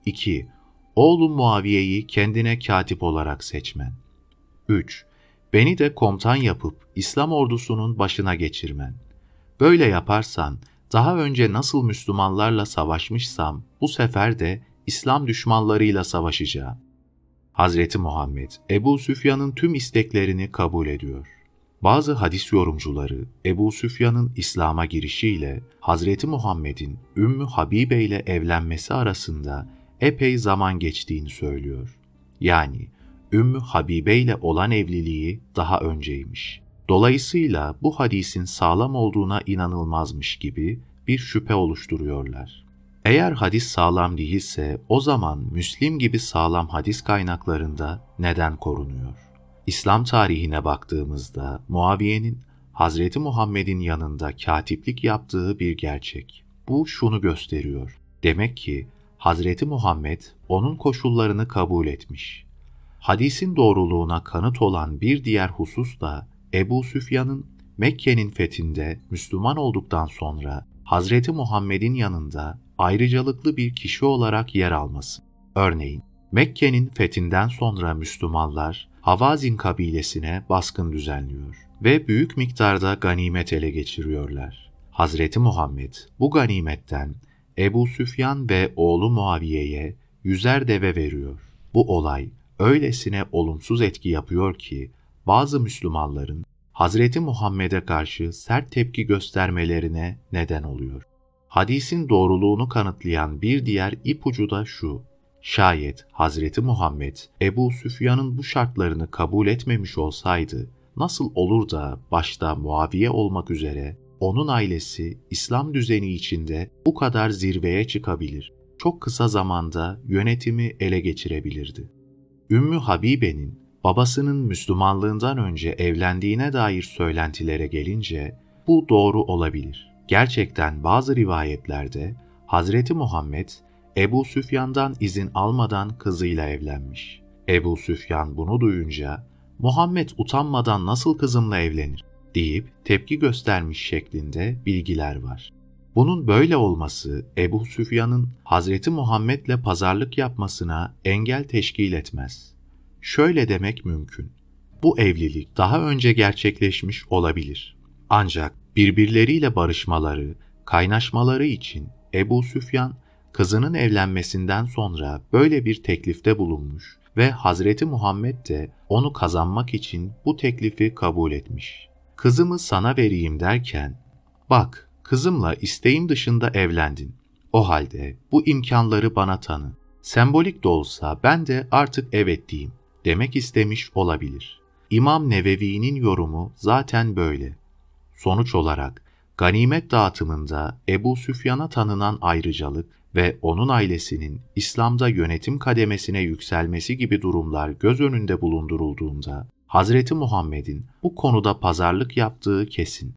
2. Oğlum Muaviye'yi kendine katip olarak seçmen. 3. Beni de komutan yapıp İslam ordusunun başına geçirmen. Böyle yaparsan daha önce nasıl Müslümanlarla savaşmışsam bu sefer de İslam düşmanlarıyla savaşacağım. Hazreti Muhammed Ebu Süfyan'ın tüm isteklerini kabul ediyor. Bazı hadis yorumcuları Ebu Süfyan'ın İslam'a girişiyle Hazreti Muhammed'in Ümmü Habibe ile evlenmesi arasında epey zaman geçtiğini söylüyor. Yani Ümmü Habibe ile olan evliliği daha önceymiş. Dolayısıyla bu hadisin sağlam olduğuna inanılmazmış gibi bir şüphe oluşturuyorlar. Eğer hadis sağlam değilse o zaman Müslim gibi sağlam hadis kaynaklarında neden korunuyor? İslam tarihine baktığımızda Muaviye'nin Hazreti Muhammed'in yanında katiplik yaptığı bir gerçek. Bu şunu gösteriyor. Demek ki Hazreti Muhammed onun koşullarını kabul etmiş. Hadisin doğruluğuna kanıt olan bir diğer husus da Ebu Süfyan'ın Mekke'nin fethinde Müslüman olduktan sonra Hazreti Muhammed'in yanında ayrıcalıklı bir kişi olarak yer alması. Örneğin Mekke'nin fethinden sonra Müslümanlar Havazin kabilesine baskın düzenliyor ve büyük miktarda ganimet ele geçiriyorlar. Hazreti Muhammed bu ganimetten Ebu Süfyan ve oğlu Muaviye'ye yüzer deve veriyor. Bu olay öylesine olumsuz etki yapıyor ki bazı Müslümanların Hazreti Muhammed'e karşı sert tepki göstermelerine neden oluyor. Hadisin doğruluğunu kanıtlayan bir diğer ipucu da şu. Şayet Hazreti Muhammed Ebu Süfyan'ın bu şartlarını kabul etmemiş olsaydı nasıl olur da başta Muaviye olmak üzere onun ailesi İslam düzeni içinde bu kadar zirveye çıkabilir, çok kısa zamanda yönetimi ele geçirebilirdi. Ümmü Habibe'nin babasının Müslümanlığından önce evlendiğine dair söylentilere gelince bu doğru olabilir. Gerçekten bazı rivayetlerde Hazreti Muhammed Ebu Süfyan'dan izin almadan kızıyla evlenmiş. Ebu Süfyan bunu duyunca Muhammed utanmadan nasıl kızımla evlenir deyip tepki göstermiş şeklinde bilgiler var. Bunun böyle olması Ebu Süfyan'ın Hazreti Muhammed'le pazarlık yapmasına engel teşkil etmez. Şöyle demek mümkün. Bu evlilik daha önce gerçekleşmiş olabilir. Ancak birbirleriyle barışmaları, kaynaşmaları için Ebu Süfyan kızının evlenmesinden sonra böyle bir teklifte bulunmuş ve Hazreti Muhammed de onu kazanmak için bu teklifi kabul etmiş. Kızımı sana vereyim derken, bak kızımla isteğim dışında evlendin. O halde bu imkanları bana tanı. Sembolik de olsa ben de artık evet diyeyim demek istemiş olabilir. İmam Nevevi'nin yorumu zaten böyle. Sonuç olarak ganimet dağıtımında Ebu Süfyan'a tanınan ayrıcalık ve onun ailesinin İslam'da yönetim kademesine yükselmesi gibi durumlar göz önünde bulundurulduğunda Hazreti Muhammed'in bu konuda pazarlık yaptığı kesin.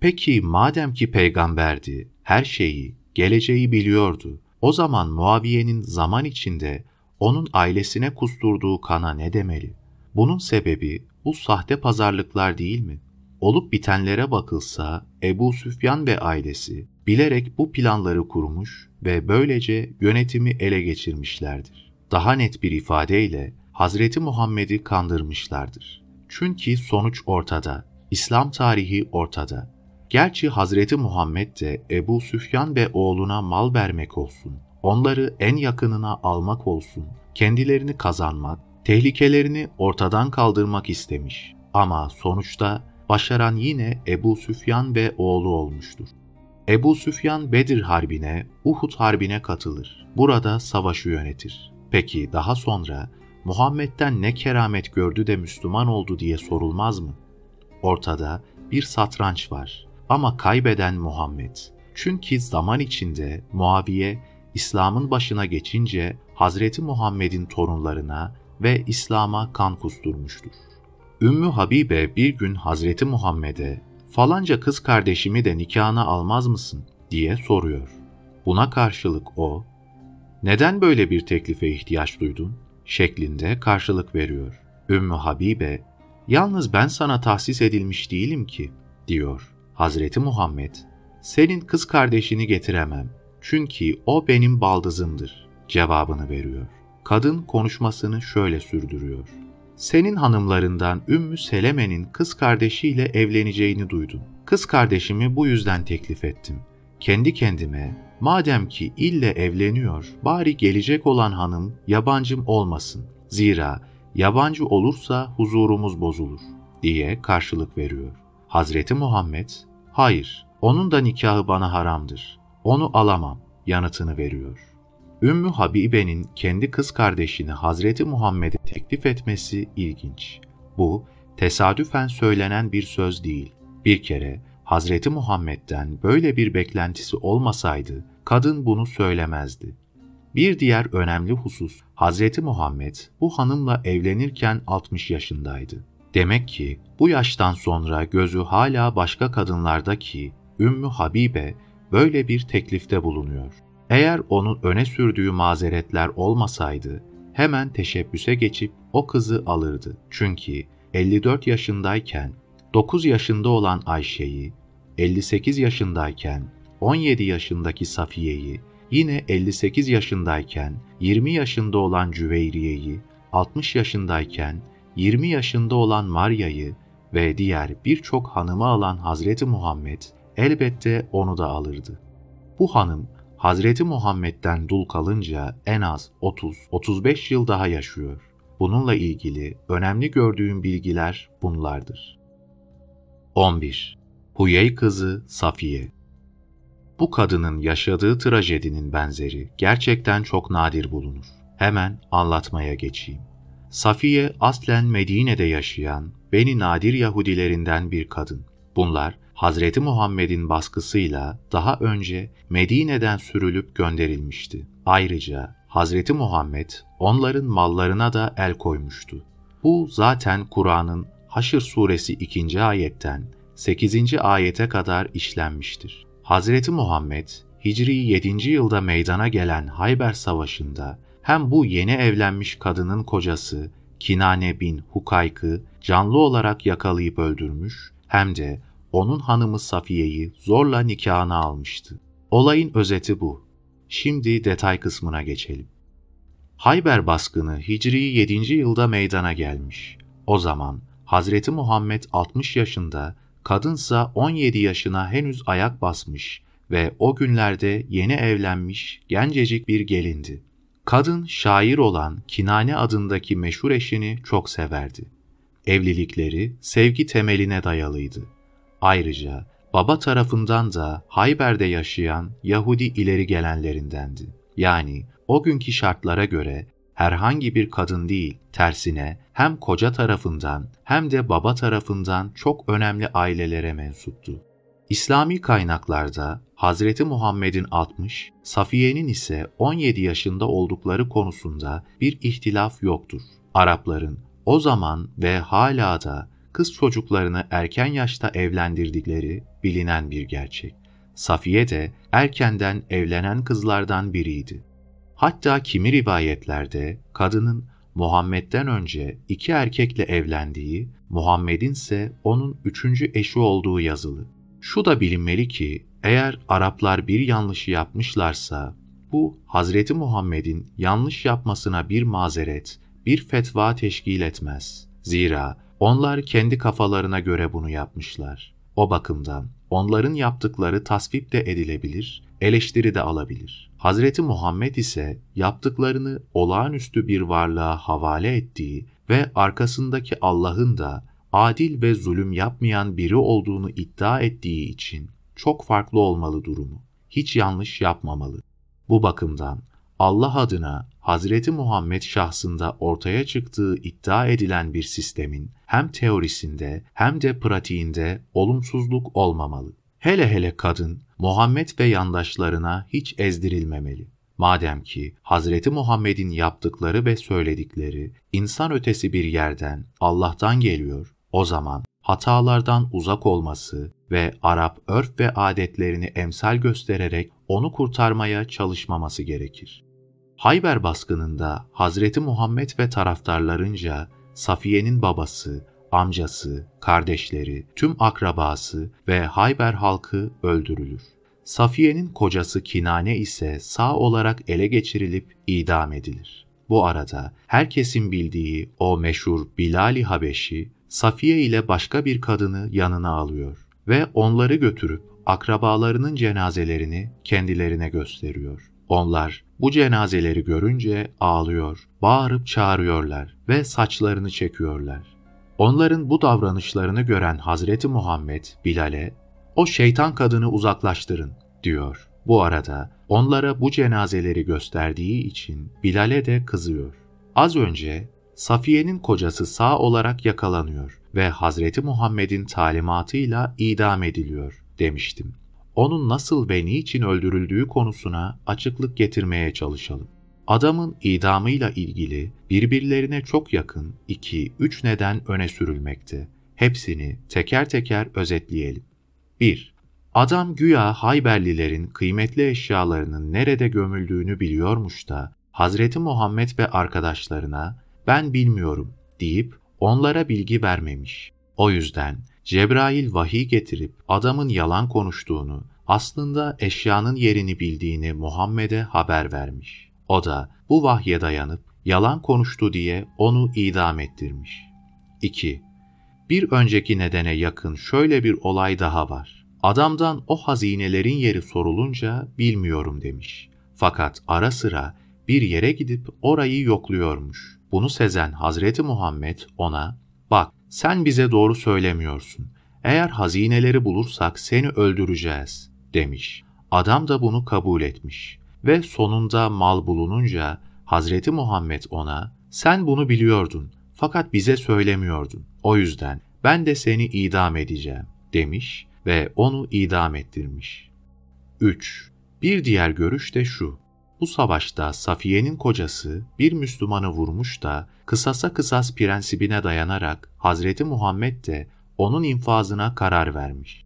Peki madem ki peygamberdi, her şeyi, geleceği biliyordu, o zaman Muaviye'nin zaman içinde onun ailesine kusturduğu kana ne demeli? Bunun sebebi bu sahte pazarlıklar değil mi? Olup bitenlere bakılsa Ebu Süfyan ve ailesi bilerek bu planları kurmuş ve böylece yönetimi ele geçirmişlerdir. Daha net bir ifadeyle Hazreti Muhammed'i kandırmışlardır. Çünkü sonuç ortada, İslam tarihi ortada. Gerçi Hazreti Muhammed de Ebu Süfyan ve oğluna mal vermek olsun, onları en yakınına almak olsun, kendilerini kazanmak, tehlikelerini ortadan kaldırmak istemiş. Ama sonuçta başaran yine Ebu Süfyan ve oğlu olmuştur. Ebu Süfyan Bedir Harbi'ne, Uhud Harbi'ne katılır. Burada savaşı yönetir. Peki daha sonra Muhammed'den ne keramet gördü de Müslüman oldu diye sorulmaz mı? Ortada bir satranç var ama kaybeden Muhammed. Çünkü zaman içinde Muaviye İslam'ın başına geçince Hazreti Muhammed'in torunlarına ve İslam'a kan kusturmuştur. Ümmü Habibe bir gün Hazreti Muhammed'e falanca kız kardeşimi de nikahına almaz mısın diye soruyor. Buna karşılık o, neden böyle bir teklife ihtiyaç duydun şeklinde karşılık veriyor. Ümmü Habibe, yalnız ben sana tahsis edilmiş değilim ki diyor. Hazreti Muhammed, senin kız kardeşini getiremem çünkü o benim baldızımdır cevabını veriyor. Kadın konuşmasını şöyle sürdürüyor. Senin hanımlarından Ümmü Seleme'nin kız kardeşiyle evleneceğini duydum. Kız kardeşimi bu yüzden teklif ettim. Kendi kendime, madem ki ille evleniyor, bari gelecek olan hanım yabancım olmasın. Zira yabancı olursa huzurumuz bozulur diye karşılık veriyor. Hazreti Muhammed, hayır, onun da nikahı bana haramdır. Onu alamam yanıtını veriyor. Ümmü Habibe'nin kendi kız kardeşini Hazreti Muhammed'e teklif etmesi ilginç. Bu tesadüfen söylenen bir söz değil. Bir kere Hazreti Muhammed'den böyle bir beklentisi olmasaydı kadın bunu söylemezdi. Bir diğer önemli husus Hazreti Muhammed bu hanımla evlenirken 60 yaşındaydı. Demek ki bu yaştan sonra gözü hala başka kadınlarda ki Ümmü Habibe böyle bir teklifte bulunuyor. Eğer onun öne sürdüğü mazeretler olmasaydı hemen teşebbüse geçip o kızı alırdı. Çünkü 54 yaşındayken 9 yaşında olan Ayşe'yi, 58 yaşındayken 17 yaşındaki Safiye'yi, yine 58 yaşındayken 20 yaşında olan Cüveyriye'yi, 60 yaşındayken 20 yaşında olan Marya'yı ve diğer birçok hanımı alan Hazreti Muhammed elbette onu da alırdı. Bu hanım Hazreti Muhammed'den dul kalınca en az 30-35 yıl daha yaşıyor. Bununla ilgili önemli gördüğüm bilgiler bunlardır. 11. Huyey kızı Safiye Bu kadının yaşadığı trajedinin benzeri gerçekten çok nadir bulunur. Hemen anlatmaya geçeyim. Safiye aslen Medine'de yaşayan Beni Nadir Yahudilerinden bir kadın. Bunlar Hazreti Muhammed'in baskısıyla daha önce Medine'den sürülüp gönderilmişti. Ayrıca Hazreti Muhammed onların mallarına da el koymuştu. Bu zaten Kur'an'ın Haşr suresi 2. ayetten 8. ayete kadar işlenmiştir. Hazreti Muhammed Hicri 7. yılda meydana gelen Hayber Savaşı'nda hem bu yeni evlenmiş kadının kocası Kinane bin Hukayk'ı canlı olarak yakalayıp öldürmüş hem de onun hanımı Safiye'yi zorla nikahına almıştı. Olayın özeti bu. Şimdi detay kısmına geçelim. Hayber baskını Hicri 7. yılda meydana gelmiş. O zaman Hazreti Muhammed 60 yaşında, kadınsa 17 yaşına henüz ayak basmış ve o günlerde yeni evlenmiş gencecik bir gelindi. Kadın şair olan Kinane adındaki meşhur eşini çok severdi. Evlilikleri sevgi temeline dayalıydı. Ayrıca baba tarafından da Hayber'de yaşayan Yahudi ileri gelenlerindendi. Yani o günkü şartlara göre herhangi bir kadın değil, tersine hem koca tarafından hem de baba tarafından çok önemli ailelere mensuptu. İslami kaynaklarda Hazreti Muhammed'in 60, Safiye'nin ise 17 yaşında oldukları konusunda bir ihtilaf yoktur. Arapların o zaman ve hala da kız çocuklarını erken yaşta evlendirdikleri bilinen bir gerçek. Safiye de erkenden evlenen kızlardan biriydi. Hatta kimi rivayetlerde kadının Muhammed'den önce iki erkekle evlendiği, Muhammed'in ise onun üçüncü eşi olduğu yazılı. Şu da bilinmeli ki eğer Araplar bir yanlışı yapmışlarsa bu Hazreti Muhammed'in yanlış yapmasına bir mazeret, bir fetva teşkil etmez. Zira onlar kendi kafalarına göre bunu yapmışlar. O bakımdan onların yaptıkları tasvip de edilebilir, eleştiri de alabilir. Hazreti Muhammed ise yaptıklarını olağanüstü bir varlığa havale ettiği ve arkasındaki Allah'ın da adil ve zulüm yapmayan biri olduğunu iddia ettiği için çok farklı olmalı durumu. Hiç yanlış yapmamalı. Bu bakımdan Allah adına Hazreti Muhammed şahsında ortaya çıktığı iddia edilen bir sistemin hem teorisinde hem de pratiğinde olumsuzluk olmamalı. Hele hele kadın Muhammed ve yandaşlarına hiç ezdirilmemeli. Madem ki Hazreti Muhammed'in yaptıkları ve söyledikleri insan ötesi bir yerden Allah'tan geliyor, o zaman hatalardan uzak olması ve Arap örf ve adetlerini emsal göstererek onu kurtarmaya çalışmaması gerekir. Hayber baskınında Hazreti Muhammed ve taraftarlarınca Safiye'nin babası, amcası, kardeşleri, tüm akrabası ve Hayber halkı öldürülür. Safiye'nin kocası Kinane ise sağ olarak ele geçirilip idam edilir. Bu arada herkesin bildiği o meşhur Bilal-i Habeşi, Safiye ile başka bir kadını yanına alıyor ve onları götürüp akrabalarının cenazelerini kendilerine gösteriyor. Onlar bu cenazeleri görünce ağlıyor, bağırıp çağırıyorlar ve saçlarını çekiyorlar. Onların bu davranışlarını gören Hazreti Muhammed Bilal'e o şeytan kadını uzaklaştırın diyor. Bu arada onlara bu cenazeleri gösterdiği için Bilal'e de kızıyor. Az önce Safiye'nin kocası sağ olarak yakalanıyor ve Hazreti Muhammed'in talimatıyla idam ediliyor demiştim onun nasıl ve niçin öldürüldüğü konusuna açıklık getirmeye çalışalım. Adamın idamıyla ilgili birbirlerine çok yakın 2-3 neden öne sürülmekte. Hepsini teker teker özetleyelim. 1. Adam güya Hayberlilerin kıymetli eşyalarının nerede gömüldüğünü biliyormuş da Hazreti Muhammed ve arkadaşlarına ben bilmiyorum deyip onlara bilgi vermemiş. O yüzden Cebrail vahiy getirip adamın yalan konuştuğunu, aslında eşyanın yerini bildiğini Muhammed'e haber vermiş. O da bu vahye dayanıp yalan konuştu diye onu idam ettirmiş. 2. Bir önceki nedene yakın şöyle bir olay daha var. Adamdan o hazinelerin yeri sorulunca bilmiyorum demiş. Fakat ara sıra bir yere gidip orayı yokluyormuş. Bunu sezen Hazreti Muhammed ona, bak sen bize doğru söylemiyorsun. Eğer hazineleri bulursak seni öldüreceğiz demiş. Adam da bunu kabul etmiş ve sonunda mal bulununca Hazreti Muhammed ona sen bunu biliyordun fakat bize söylemiyordun. O yüzden ben de seni idam edeceğim demiş ve onu idam ettirmiş. 3. Bir diğer görüş de şu. Bu savaşta Safiye'nin kocası bir Müslümanı vurmuş da kısasa kısas prensibine dayanarak Hazreti Muhammed de onun infazına karar vermiş.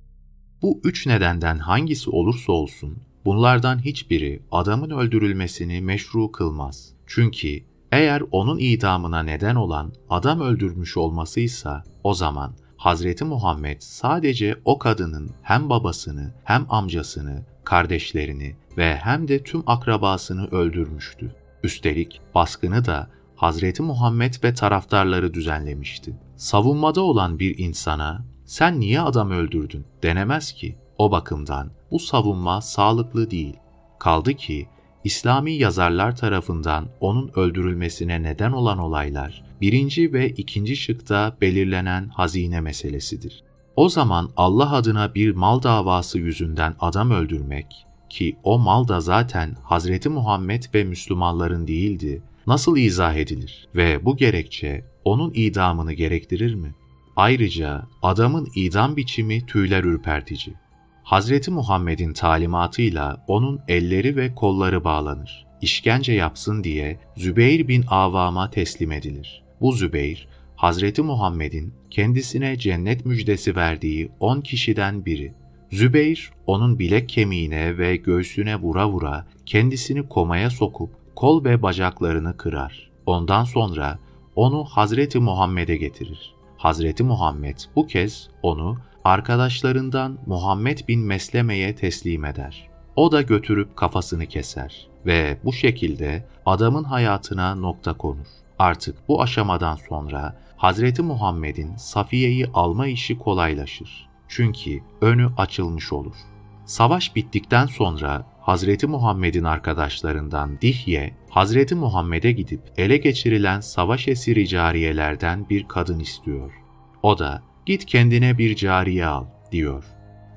Bu üç nedenden hangisi olursa olsun bunlardan hiçbiri adamın öldürülmesini meşru kılmaz. Çünkü eğer onun idamına neden olan adam öldürmüş olmasıysa o zaman Hazreti Muhammed sadece o kadının hem babasını hem amcasını, kardeşlerini ve hem de tüm akrabasını öldürmüştü. Üstelik baskını da Hazreti Muhammed ve taraftarları düzenlemişti. Savunmada olan bir insana sen niye adam öldürdün denemez ki. O bakımdan bu savunma sağlıklı değil. Kaldı ki İslami yazarlar tarafından onun öldürülmesine neden olan olaylar birinci ve ikinci şıkta belirlenen hazine meselesidir. O zaman Allah adına bir mal davası yüzünden adam öldürmek ki o mal da zaten Hazreti Muhammed ve Müslümanların değildi, nasıl izah edilir ve bu gerekçe onun idamını gerektirir mi? Ayrıca adamın idam biçimi tüyler ürpertici. Hazreti Muhammed'in talimatıyla onun elleri ve kolları bağlanır. İşkence yapsın diye Zübeyir bin Avam'a teslim edilir. Bu Zübeyir, Hazreti Muhammed'in kendisine cennet müjdesi verdiği on kişiden biri. Zübeyir, onun bilek kemiğine ve göğsüne vura vura kendisini komaya sokup kol ve bacaklarını kırar. Ondan sonra onu Hazreti Muhammed'e getirir. Hazreti Muhammed bu kez onu arkadaşlarından Muhammed bin Mesleme'ye teslim eder. O da götürüp kafasını keser ve bu şekilde adamın hayatına nokta konur. Artık bu aşamadan sonra Hazreti Muhammed'in Safiye'yi alma işi kolaylaşır. Çünkü önü açılmış olur. Savaş bittikten sonra Hazreti Muhammed'in arkadaşlarından Dihye, Hazreti Muhammed'e gidip ele geçirilen savaş esiri cariyelerden bir kadın istiyor. O da git kendine bir cariye al diyor.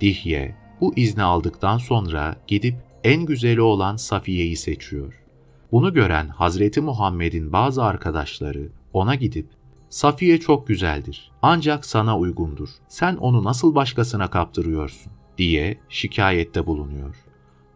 Dihye bu izni aldıktan sonra gidip en güzeli olan Safiye'yi seçiyor. Bunu gören Hazreti Muhammed'in bazı arkadaşları ona gidip Safiye çok güzeldir ancak sana uygundur. Sen onu nasıl başkasına kaptırıyorsun diye şikayette bulunuyor.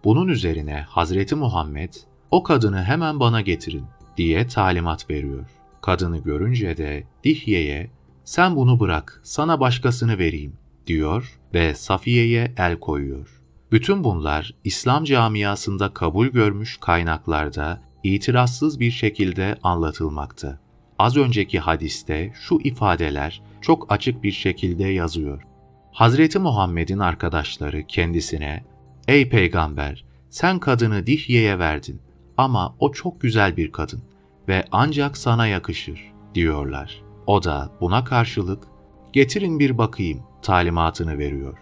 Bunun üzerine Hazreti Muhammed o kadını hemen bana getirin diye talimat veriyor. Kadını görünce de Dihye'ye sen bunu bırak sana başkasını vereyim diyor ve Safiye'ye el koyuyor. Bütün bunlar İslam camiasında kabul görmüş kaynaklarda itirazsız bir şekilde anlatılmakta. Az önceki hadiste şu ifadeler çok açık bir şekilde yazıyor. Hazreti Muhammed'in arkadaşları kendisine Ey peygamber sen kadını Dihye'ye verdin ama o çok güzel bir kadın ve ancak sana yakışır diyorlar. O da buna karşılık getirin bir bakayım talimatını veriyor.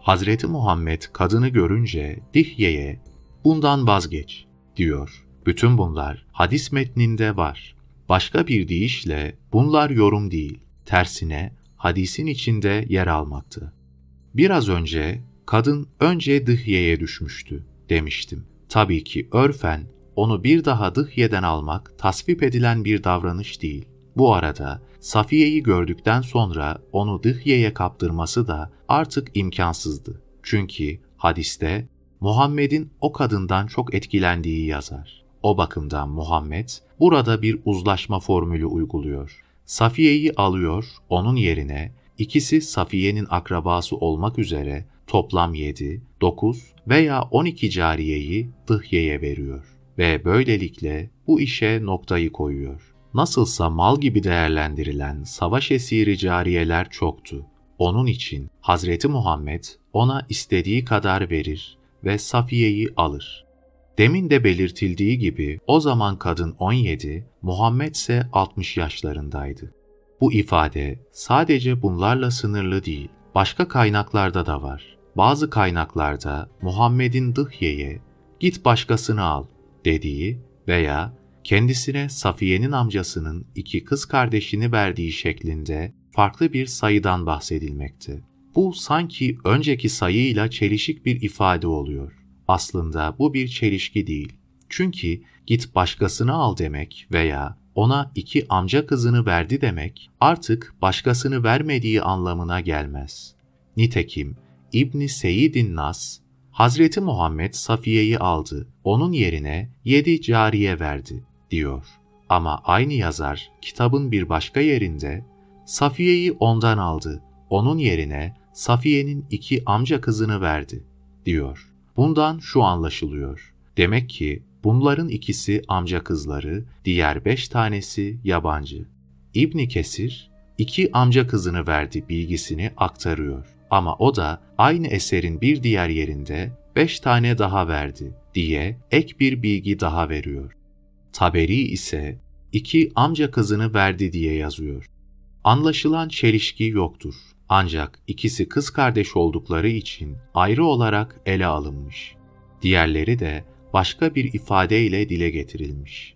Hazreti Muhammed kadını görünce Dihye'ye bundan vazgeç diyor. Bütün bunlar hadis metninde var. Başka bir deyişle bunlar yorum değil, tersine hadisin içinde yer almaktı. Biraz önce kadın önce Dıhye'ye düşmüştü demiştim. Tabii ki örfen onu bir daha Dıhye'den almak tasvip edilen bir davranış değil. Bu arada Safiye'yi gördükten sonra onu Dıhye'ye kaptırması da artık imkansızdı. Çünkü hadiste Muhammed'in o kadından çok etkilendiği yazar. O bakımdan Muhammed burada bir uzlaşma formülü uyguluyor. Safiye'yi alıyor, onun yerine ikisi Safiye'nin akrabası olmak üzere toplam 7, 9 veya 12 cariyeyi Dıhye'ye veriyor ve böylelikle bu işe noktayı koyuyor. Nasılsa mal gibi değerlendirilen savaş esiri cariyeler çoktu. Onun için Hazreti Muhammed ona istediği kadar verir ve Safiye'yi alır. Demin de belirtildiği gibi o zaman kadın 17, Muhammed ise 60 yaşlarındaydı. Bu ifade sadece bunlarla sınırlı değil, başka kaynaklarda da var. Bazı kaynaklarda Muhammed'in Dıhye'ye git başkasını al dediği veya kendisine Safiye'nin amcasının iki kız kardeşini verdiği şeklinde farklı bir sayıdan bahsedilmekte. Bu sanki önceki sayıyla çelişik bir ifade oluyor. Aslında bu bir çelişki değil. Çünkü git başkasını al demek veya ona iki amca kızını verdi demek artık başkasını vermediği anlamına gelmez. Nitekim İbni Seyyidin Nas, Hazreti Muhammed Safiye'yi aldı, onun yerine yedi cariye verdi diyor. Ama aynı yazar kitabın bir başka yerinde Safiye'yi ondan aldı, onun yerine Safiye'nin iki amca kızını verdi diyor. Bundan şu anlaşılıyor. Demek ki bunların ikisi amca kızları, diğer beş tanesi yabancı. İbni Kesir, iki amca kızını verdi bilgisini aktarıyor. Ama o da aynı eserin bir diğer yerinde beş tane daha verdi diye ek bir bilgi daha veriyor. Taberi ise iki amca kızını verdi diye yazıyor. Anlaşılan çelişki yoktur. Ancak ikisi kız kardeş oldukları için ayrı olarak ele alınmış. Diğerleri de başka bir ifadeyle dile getirilmiş.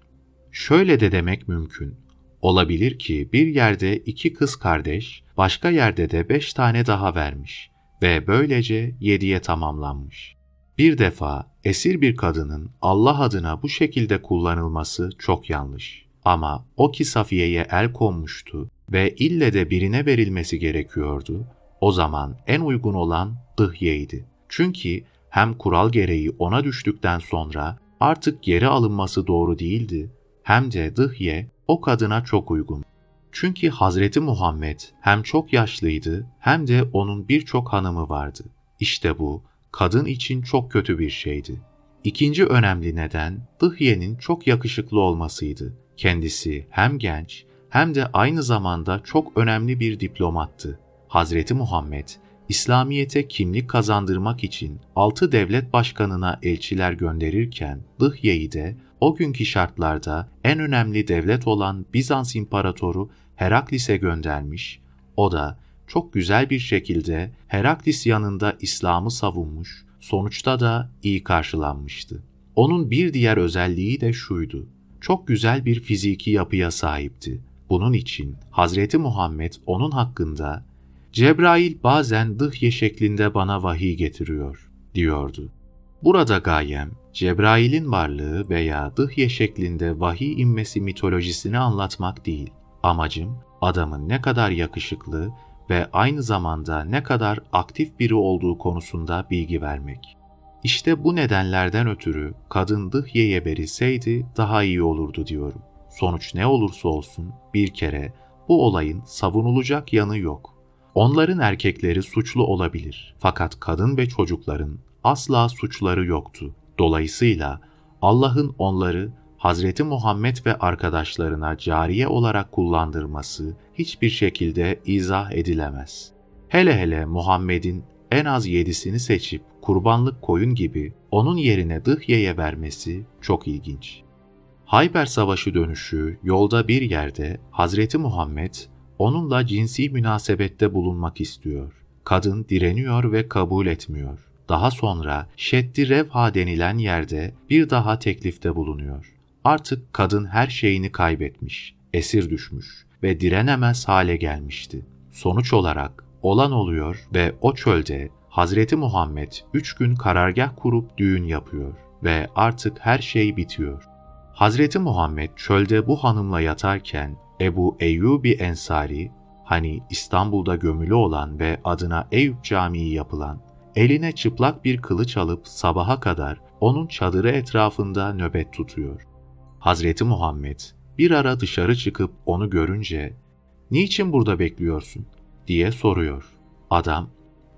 Şöyle de demek mümkün. Olabilir ki bir yerde iki kız kardeş, başka yerde de beş tane daha vermiş ve böylece yediye tamamlanmış. Bir defa esir bir kadının Allah adına bu şekilde kullanılması çok yanlış. Ama o ki Safiye'ye el konmuştu ve ille de birine verilmesi gerekiyordu, o zaman en uygun olan Dıhye'ydi. Çünkü hem kural gereği ona düştükten sonra artık geri alınması doğru değildi, hem de Dıhye o kadına çok uygun. Çünkü Hazreti Muhammed hem çok yaşlıydı hem de onun birçok hanımı vardı. İşte bu kadın için çok kötü bir şeydi. İkinci önemli neden Dıhye'nin çok yakışıklı olmasıydı. Kendisi hem genç hem de aynı zamanda çok önemli bir diplomattı. Hazreti Muhammed, İslamiyete kimlik kazandırmak için altı devlet başkanına elçiler gönderirken Dıhye'yi de o günkü şartlarda en önemli devlet olan Bizans İmparatoru Heraklis'e göndermiş, o da çok güzel bir şekilde Heraklis yanında İslam'ı savunmuş, sonuçta da iyi karşılanmıştı. Onun bir diğer özelliği de şuydu, çok güzel bir fiziki yapıya sahipti. Bunun için Hazreti Muhammed onun hakkında Cebrail bazen dıhye şeklinde bana vahiy getiriyor diyordu. Burada gayem Cebrail'in varlığı veya dıhye şeklinde vahiy inmesi mitolojisini anlatmak değil. Amacım adamın ne kadar yakışıklı ve aynı zamanda ne kadar aktif biri olduğu konusunda bilgi vermek. İşte bu nedenlerden ötürü kadın dıhyeye verilseydi daha iyi olurdu diyorum. Sonuç ne olursa olsun bir kere bu olayın savunulacak yanı yok. Onların erkekleri suçlu olabilir fakat kadın ve çocukların asla suçları yoktu. Dolayısıyla Allah'ın onları Hazreti Muhammed ve arkadaşlarına cariye olarak kullandırması hiçbir şekilde izah edilemez. Hele hele Muhammed'in en az yedisini seçip kurbanlık koyun gibi onun yerine Dıhye'ye vermesi çok ilginç. Hayber Savaşı dönüşü yolda bir yerde Hazreti Muhammed onunla cinsi münasebette bulunmak istiyor. Kadın direniyor ve kabul etmiyor. Daha sonra Şeddi Revha denilen yerde bir daha teklifte bulunuyor. Artık kadın her şeyini kaybetmiş, esir düşmüş ve direnemez hale gelmişti. Sonuç olarak olan oluyor ve o çölde Hazreti Muhammed üç gün karargah kurup düğün yapıyor ve artık her şey bitiyor. Hazreti Muhammed çölde bu hanımla yatarken Ebu Eyyubi Ensari, hani İstanbul'da gömülü olan ve adına Eyüp Camii yapılan, eline çıplak bir kılıç alıp sabaha kadar onun çadırı etrafında nöbet tutuyor. Hazreti Muhammed bir ara dışarı çıkıp onu görünce "Niçin burada bekliyorsun?" diye soruyor. Adam,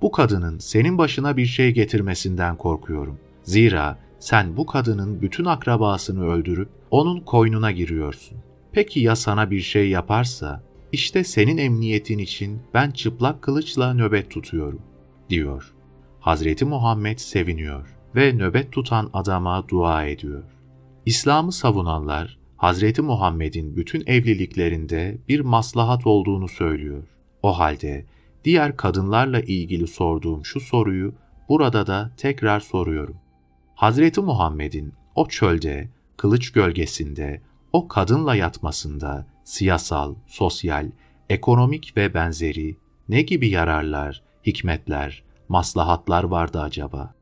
"Bu kadının senin başına bir şey getirmesinden korkuyorum. Zira sen bu kadının bütün akrabasını öldürüp onun koynuna giriyorsun. Peki ya sana bir şey yaparsa? İşte senin emniyetin için ben çıplak kılıçla nöbet tutuyorum." diyor. Hazreti Muhammed seviniyor ve nöbet tutan adama dua ediyor. İslam'ı savunanlar Hazreti Muhammed'in bütün evliliklerinde bir maslahat olduğunu söylüyor. O halde diğer kadınlarla ilgili sorduğum şu soruyu burada da tekrar soruyorum. Hazreti Muhammed'in o çölde, kılıç gölgesinde, o kadınla yatmasında siyasal, sosyal, ekonomik ve benzeri ne gibi yararlar, hikmetler, maslahatlar vardı acaba?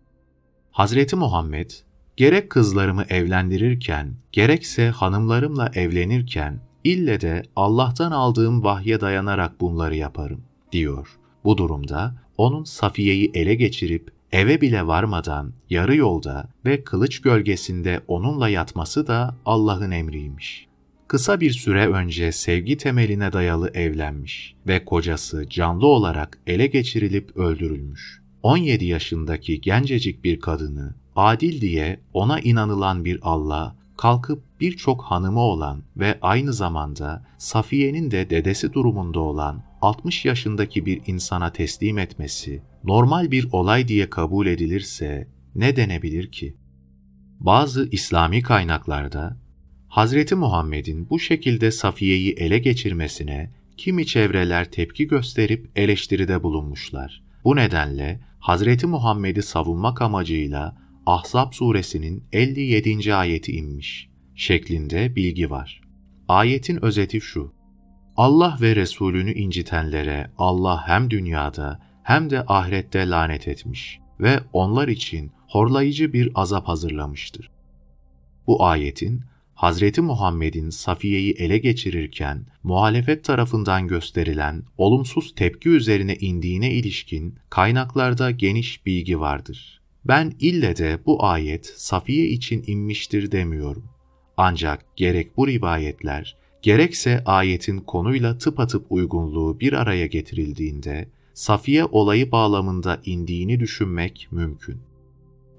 Hazreti Muhammed, gerek kızlarımı evlendirirken, gerekse hanımlarımla evlenirken, ille de Allah'tan aldığım vahye dayanarak bunları yaparım, diyor. Bu durumda onun Safiye'yi ele geçirip eve bile varmadan yarı yolda ve kılıç gölgesinde onunla yatması da Allah'ın emriymiş. Kısa bir süre önce sevgi temeline dayalı evlenmiş ve kocası canlı olarak ele geçirilip öldürülmüş. 17 yaşındaki gencecik bir kadını adil diye ona inanılan bir Allah kalkıp birçok hanımı olan ve aynı zamanda Safiye'nin de dedesi durumunda olan 60 yaşındaki bir insana teslim etmesi normal bir olay diye kabul edilirse ne denebilir ki? Bazı İslami kaynaklarda Hazreti Muhammed'in bu şekilde Safiye'yi ele geçirmesine kimi çevreler tepki gösterip eleştiride bulunmuşlar. Bu nedenle Hazreti Muhammed'i savunmak amacıyla Ahzab suresinin 57. ayeti inmiş şeklinde bilgi var. Ayetin özeti şu. Allah ve Resulünü incitenlere Allah hem dünyada hem de ahirette lanet etmiş ve onlar için horlayıcı bir azap hazırlamıştır. Bu ayetin Hazreti Muhammed'in Safiye'yi ele geçirirken muhalefet tarafından gösterilen olumsuz tepki üzerine indiğine ilişkin kaynaklarda geniş bilgi vardır. Ben ille de bu ayet Safiye için inmiştir demiyorum. Ancak gerek bu rivayetler, gerekse ayetin konuyla tıpatıp uygunluğu bir araya getirildiğinde Safiye olayı bağlamında indiğini düşünmek mümkün.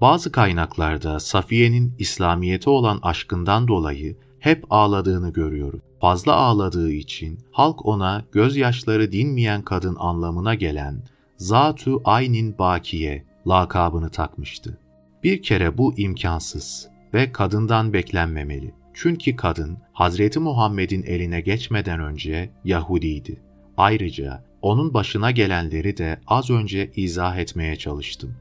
Bazı kaynaklarda Safiye'nin İslamiyete olan aşkından dolayı hep ağladığını görüyoruz. Fazla ağladığı için halk ona gözyaşları dinmeyen kadın anlamına gelen Zatu Aynin Bakiye lakabını takmıştı. Bir kere bu imkansız ve kadından beklenmemeli. Çünkü kadın Hazreti Muhammed'in eline geçmeden önce Yahudiydi. Ayrıca onun başına gelenleri de az önce izah etmeye çalıştım.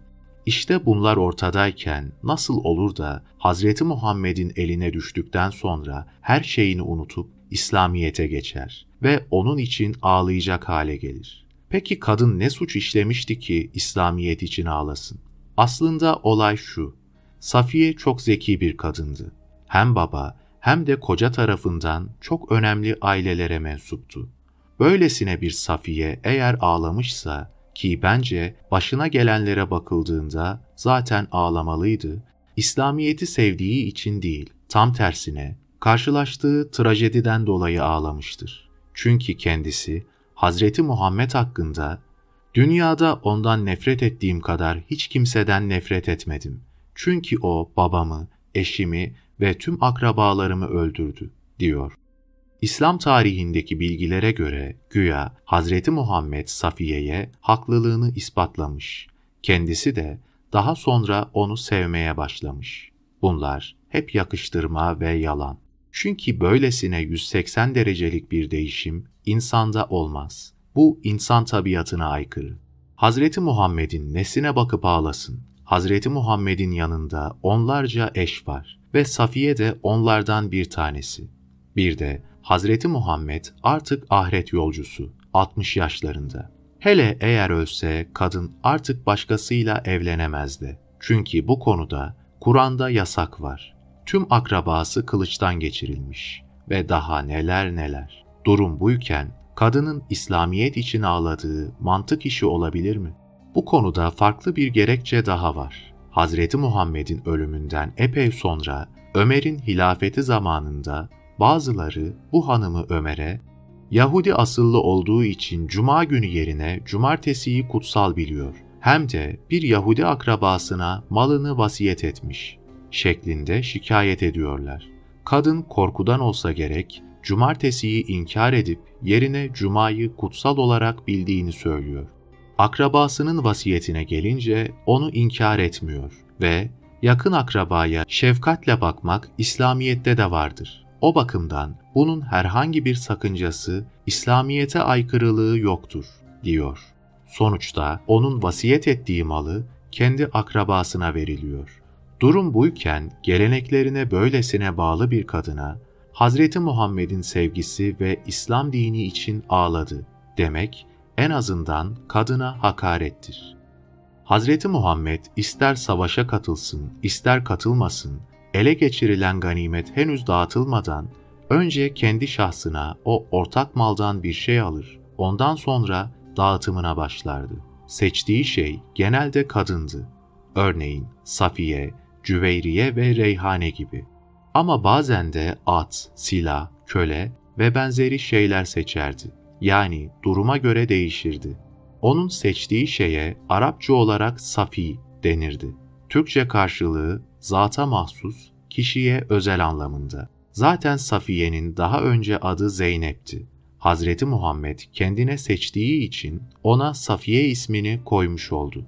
İşte bunlar ortadayken nasıl olur da Hazreti Muhammed'in eline düştükten sonra her şeyini unutup İslamiyete geçer ve onun için ağlayacak hale gelir. Peki kadın ne suç işlemişti ki İslamiyet için ağlasın? Aslında olay şu. Safiye çok zeki bir kadındı. Hem baba hem de koca tarafından çok önemli ailelere mensuptu. Böylesine bir Safiye eğer ağlamışsa ki bence başına gelenlere bakıldığında zaten ağlamalıydı, İslamiyet'i sevdiği için değil, tam tersine karşılaştığı trajediden dolayı ağlamıştır. Çünkü kendisi Hazreti Muhammed hakkında Dünyada ondan nefret ettiğim kadar hiç kimseden nefret etmedim. Çünkü o babamı, eşimi ve tüm akrabalarımı öldürdü, diyor. İslam tarihindeki bilgilere göre güya Hazreti Muhammed Safiye'ye haklılığını ispatlamış. Kendisi de daha sonra onu sevmeye başlamış. Bunlar hep yakıştırma ve yalan. Çünkü böylesine 180 derecelik bir değişim insanda olmaz. Bu insan tabiatına aykırı. Hazreti Muhammed'in nesine bakıp ağlasın? Hazreti Muhammed'in yanında onlarca eş var ve Safiye de onlardan bir tanesi. Bir de Hazreti Muhammed artık ahiret yolcusu, 60 yaşlarında. Hele eğer ölse kadın artık başkasıyla evlenemezdi. Çünkü bu konuda Kur'an'da yasak var. Tüm akrabası kılıçtan geçirilmiş ve daha neler neler. Durum buyken kadının İslamiyet için ağladığı mantık işi olabilir mi? Bu konuda farklı bir gerekçe daha var. Hazreti Muhammed'in ölümünden epey sonra Ömer'in hilafeti zamanında Bazıları bu hanımı Ömer'e, Yahudi asıllı olduğu için cuma günü yerine cumartesiyi kutsal biliyor. Hem de bir Yahudi akrabasına malını vasiyet etmiş şeklinde şikayet ediyorlar. Kadın korkudan olsa gerek cumartesiyi inkar edip yerine cumayı kutsal olarak bildiğini söylüyor. akrabasının vasiyetine gelince onu inkar etmiyor ve yakın akrabaya şefkatle bakmak İslamiyet'te de vardır. O bakımdan bunun herhangi bir sakıncası, İslamiyet'e aykırılığı yoktur, diyor. Sonuçta onun vasiyet ettiği malı kendi akrabasına veriliyor. Durum buyken geleneklerine böylesine bağlı bir kadına Hazreti Muhammed'in sevgisi ve İslam dini için ağladı demek en azından kadına hakarettir. Hazreti Muhammed ister savaşa katılsın, ister katılmasın, ele geçirilen ganimet henüz dağıtılmadan önce kendi şahsına o ortak maldan bir şey alır, ondan sonra dağıtımına başlardı. Seçtiği şey genelde kadındı. Örneğin Safiye, Cüveyriye ve Reyhane gibi. Ama bazen de at, silah, köle ve benzeri şeyler seçerdi. Yani duruma göre değişirdi. Onun seçtiği şeye Arapça olarak safi denirdi. Türkçe karşılığı zata mahsus, kişiye özel anlamında. Zaten Safiye'nin daha önce adı Zeynep'ti. Hazreti Muhammed kendine seçtiği için ona Safiye ismini koymuş oldu.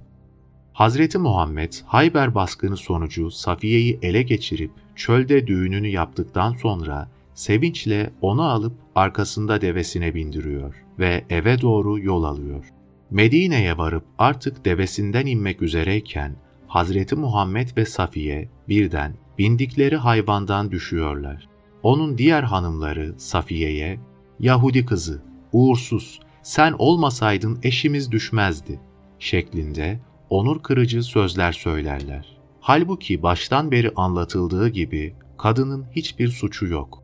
Hazreti Muhammed Hayber baskını sonucu Safiye'yi ele geçirip çölde düğününü yaptıktan sonra sevinçle onu alıp arkasında devesine bindiriyor ve eve doğru yol alıyor. Medine'ye varıp artık devesinden inmek üzereyken Hazreti Muhammed ve Safiye birden bindikleri hayvandan düşüyorlar. Onun diğer hanımları Safiye'ye, Yahudi kızı, uğursuz, sen olmasaydın eşimiz düşmezdi şeklinde onur kırıcı sözler söylerler. Halbuki baştan beri anlatıldığı gibi kadının hiçbir suçu yok.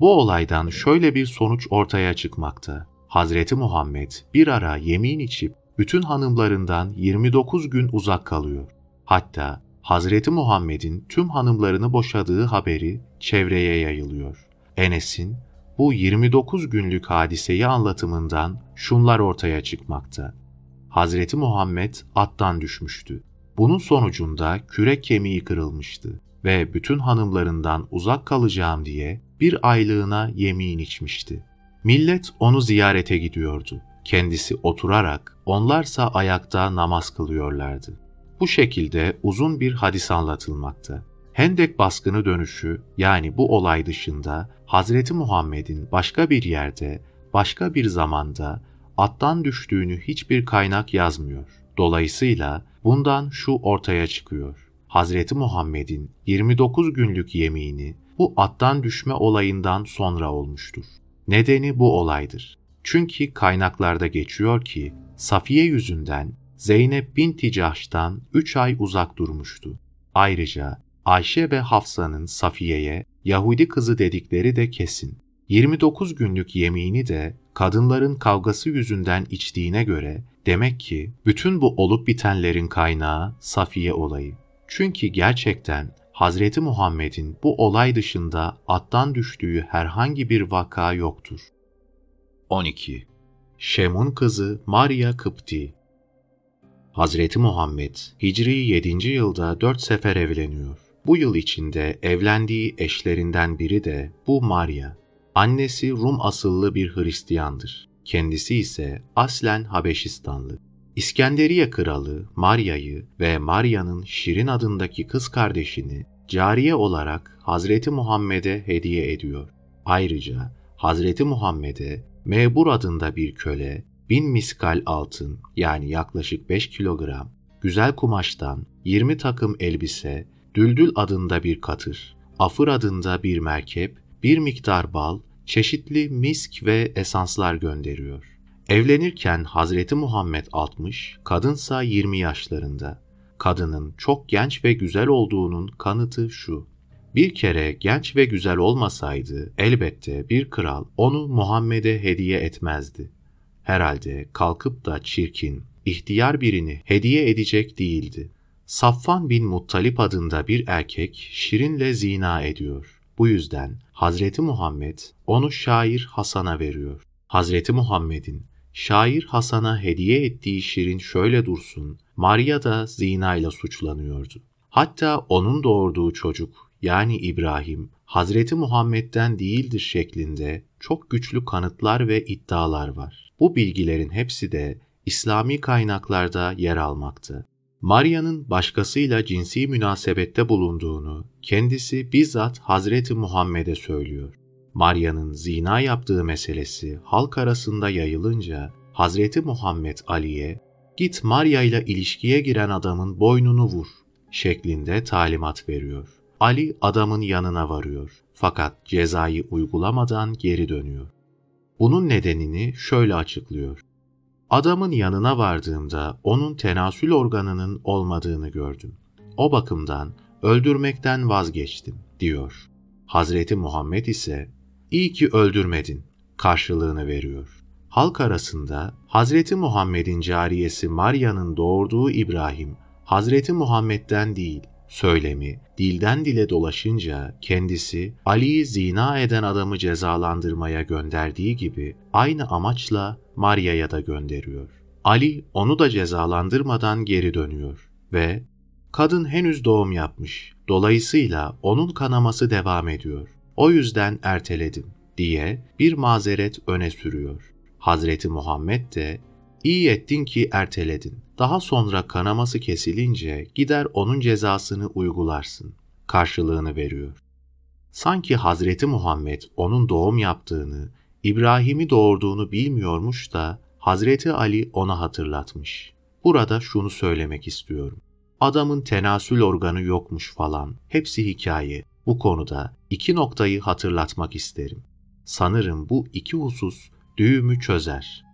Bu olaydan şöyle bir sonuç ortaya çıkmakta. Hazreti Muhammed bir ara yemin içip bütün hanımlarından 29 gün uzak kalıyor. Hatta Hazreti Muhammed'in tüm hanımlarını boşadığı haberi çevreye yayılıyor. Enes'in bu 29 günlük hadiseyi anlatımından şunlar ortaya çıkmakta. Hazreti Muhammed attan düşmüştü. Bunun sonucunda kürek kemiği kırılmıştı ve bütün hanımlarından uzak kalacağım diye bir aylığına yemin içmişti. Millet onu ziyarete gidiyordu. Kendisi oturarak, onlarsa ayakta namaz kılıyorlardı. Bu şekilde uzun bir hadis anlatılmakta. Hendek baskını dönüşü yani bu olay dışında Hazreti Muhammed'in başka bir yerde, başka bir zamanda attan düştüğünü hiçbir kaynak yazmıyor. Dolayısıyla bundan şu ortaya çıkıyor. Hazreti Muhammed'in 29 günlük yemini bu attan düşme olayından sonra olmuştur. Nedeni bu olaydır. Çünkü kaynaklarda geçiyor ki Safiye yüzünden Zeynep binti Cahş'tan 3 ay uzak durmuştu. Ayrıca Ayşe ve Hafsa'nın Safiye'ye Yahudi kızı dedikleri de kesin. 29 günlük yemini de kadınların kavgası yüzünden içtiğine göre demek ki bütün bu olup bitenlerin kaynağı Safiye olayı. Çünkü gerçekten Hazreti Muhammed'in bu olay dışında attan düştüğü herhangi bir vaka yoktur. 12. Şemun kızı Maria Kıpti Hazreti Muhammed Hicri 7. yılda dört sefer evleniyor. Bu yıl içinde evlendiği eşlerinden biri de bu Maria. Annesi Rum asıllı bir Hristiyandır. Kendisi ise aslen Habeşistanlı. İskenderiye kralı Maria'yı ve Maria'nın Şirin adındaki kız kardeşini cariye olarak Hazreti Muhammed'e hediye ediyor. Ayrıca Hazreti Muhammed'e Mebur adında bir köle, bin miskal altın yani yaklaşık 5 kilogram, güzel kumaştan 20 takım elbise, Düldül adında bir katır, Afır adında bir merkep, bir miktar bal, çeşitli misk ve esanslar gönderiyor. Evlenirken Hazreti Muhammed 60, kadınsa 20 yaşlarında. Kadının çok genç ve güzel olduğunun kanıtı şu. Bir kere genç ve güzel olmasaydı elbette bir kral onu Muhammed'e hediye etmezdi. Herhalde kalkıp da çirkin, ihtiyar birini hediye edecek değildi. Safvan bin Muttalip adında bir erkek Şirin'le zina ediyor. Bu yüzden Hazreti Muhammed onu şair Hasan'a veriyor. Hazreti Muhammed'in şair Hasan'a hediye ettiği Şirin şöyle dursun, Maria da zinayla suçlanıyordu. Hatta onun doğurduğu çocuk yani İbrahim, Hazreti Muhammed'den değildir şeklinde çok güçlü kanıtlar ve iddialar var. Bu bilgilerin hepsi de İslami kaynaklarda yer almakta. Marya'nın başkasıyla cinsi münasebette bulunduğunu kendisi bizzat Hazreti Muhammed'e söylüyor. Marya'nın zina yaptığı meselesi halk arasında yayılınca Hazreti Muhammed Ali'ye git Maria ile ilişkiye giren adamın boynunu vur şeklinde talimat veriyor. Ali adamın yanına varıyor fakat cezayı uygulamadan geri dönüyor. Bunun nedenini şöyle açıklıyor. Adamın yanına vardığımda onun tenasül organının olmadığını gördüm. O bakımdan öldürmekten vazgeçtim diyor. Hazreti Muhammed ise iyi ki öldürmedin karşılığını veriyor. Halk arasında Hazreti Muhammed'in cariyesi Marya'nın doğurduğu İbrahim, Hazreti Muhammed'den değil, söylemi dilden dile dolaşınca kendisi Ali'yi zina eden adamı cezalandırmaya gönderdiği gibi aynı amaçla Marya'ya da gönderiyor. Ali onu da cezalandırmadan geri dönüyor ve kadın henüz doğum yapmış. Dolayısıyla onun kanaması devam ediyor. O yüzden erteledim diye bir mazeret öne sürüyor. Hazreti Muhammed de iyi ettin ki erteledin. Daha sonra kanaması kesilince gider onun cezasını uygularsın. Karşılığını veriyor. Sanki Hazreti Muhammed onun doğum yaptığını, İbrahim'i doğurduğunu bilmiyormuş da Hazreti Ali ona hatırlatmış. Burada şunu söylemek istiyorum. Adamın tenasül organı yokmuş falan. Hepsi hikaye. Bu konuda iki noktayı hatırlatmak isterim. Sanırım bu iki husus düğümü çözer.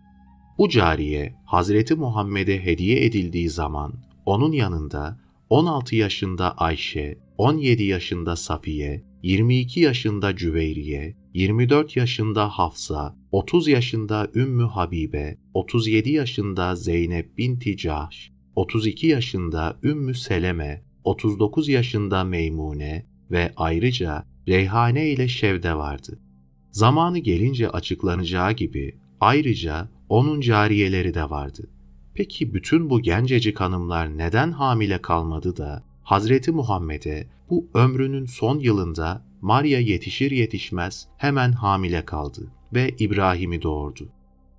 Bu cariye Hazreti Muhammed'e hediye edildiği zaman onun yanında 16 yaşında Ayşe, 17 yaşında Safiye, 22 yaşında Cüveyriye, 24 yaşında Hafsa, 30 yaşında Ümmü Habibe, 37 yaşında Zeynep binti Cahş, 32 yaşında Ümmü Seleme, 39 yaşında Meymune ve ayrıca Reyhane ile Şevde vardı. Zamanı gelince açıklanacağı gibi ayrıca onun cariyeleri de vardı. Peki bütün bu gencecik hanımlar neden hamile kalmadı da Hazreti Muhammed'e bu ömrünün son yılında Maria yetişir yetişmez hemen hamile kaldı ve İbrahim'i doğurdu.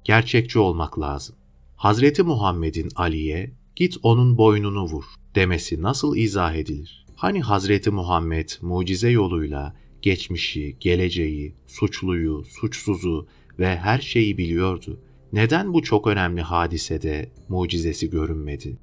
Gerçekçi olmak lazım. Hazreti Muhammed'in Ali'ye git onun boynunu vur demesi nasıl izah edilir? Hani Hazreti Muhammed mucize yoluyla geçmişi, geleceği, suçluyu, suçsuzu ve her şeyi biliyordu. Neden bu çok önemli hadisede mucizesi görünmedi?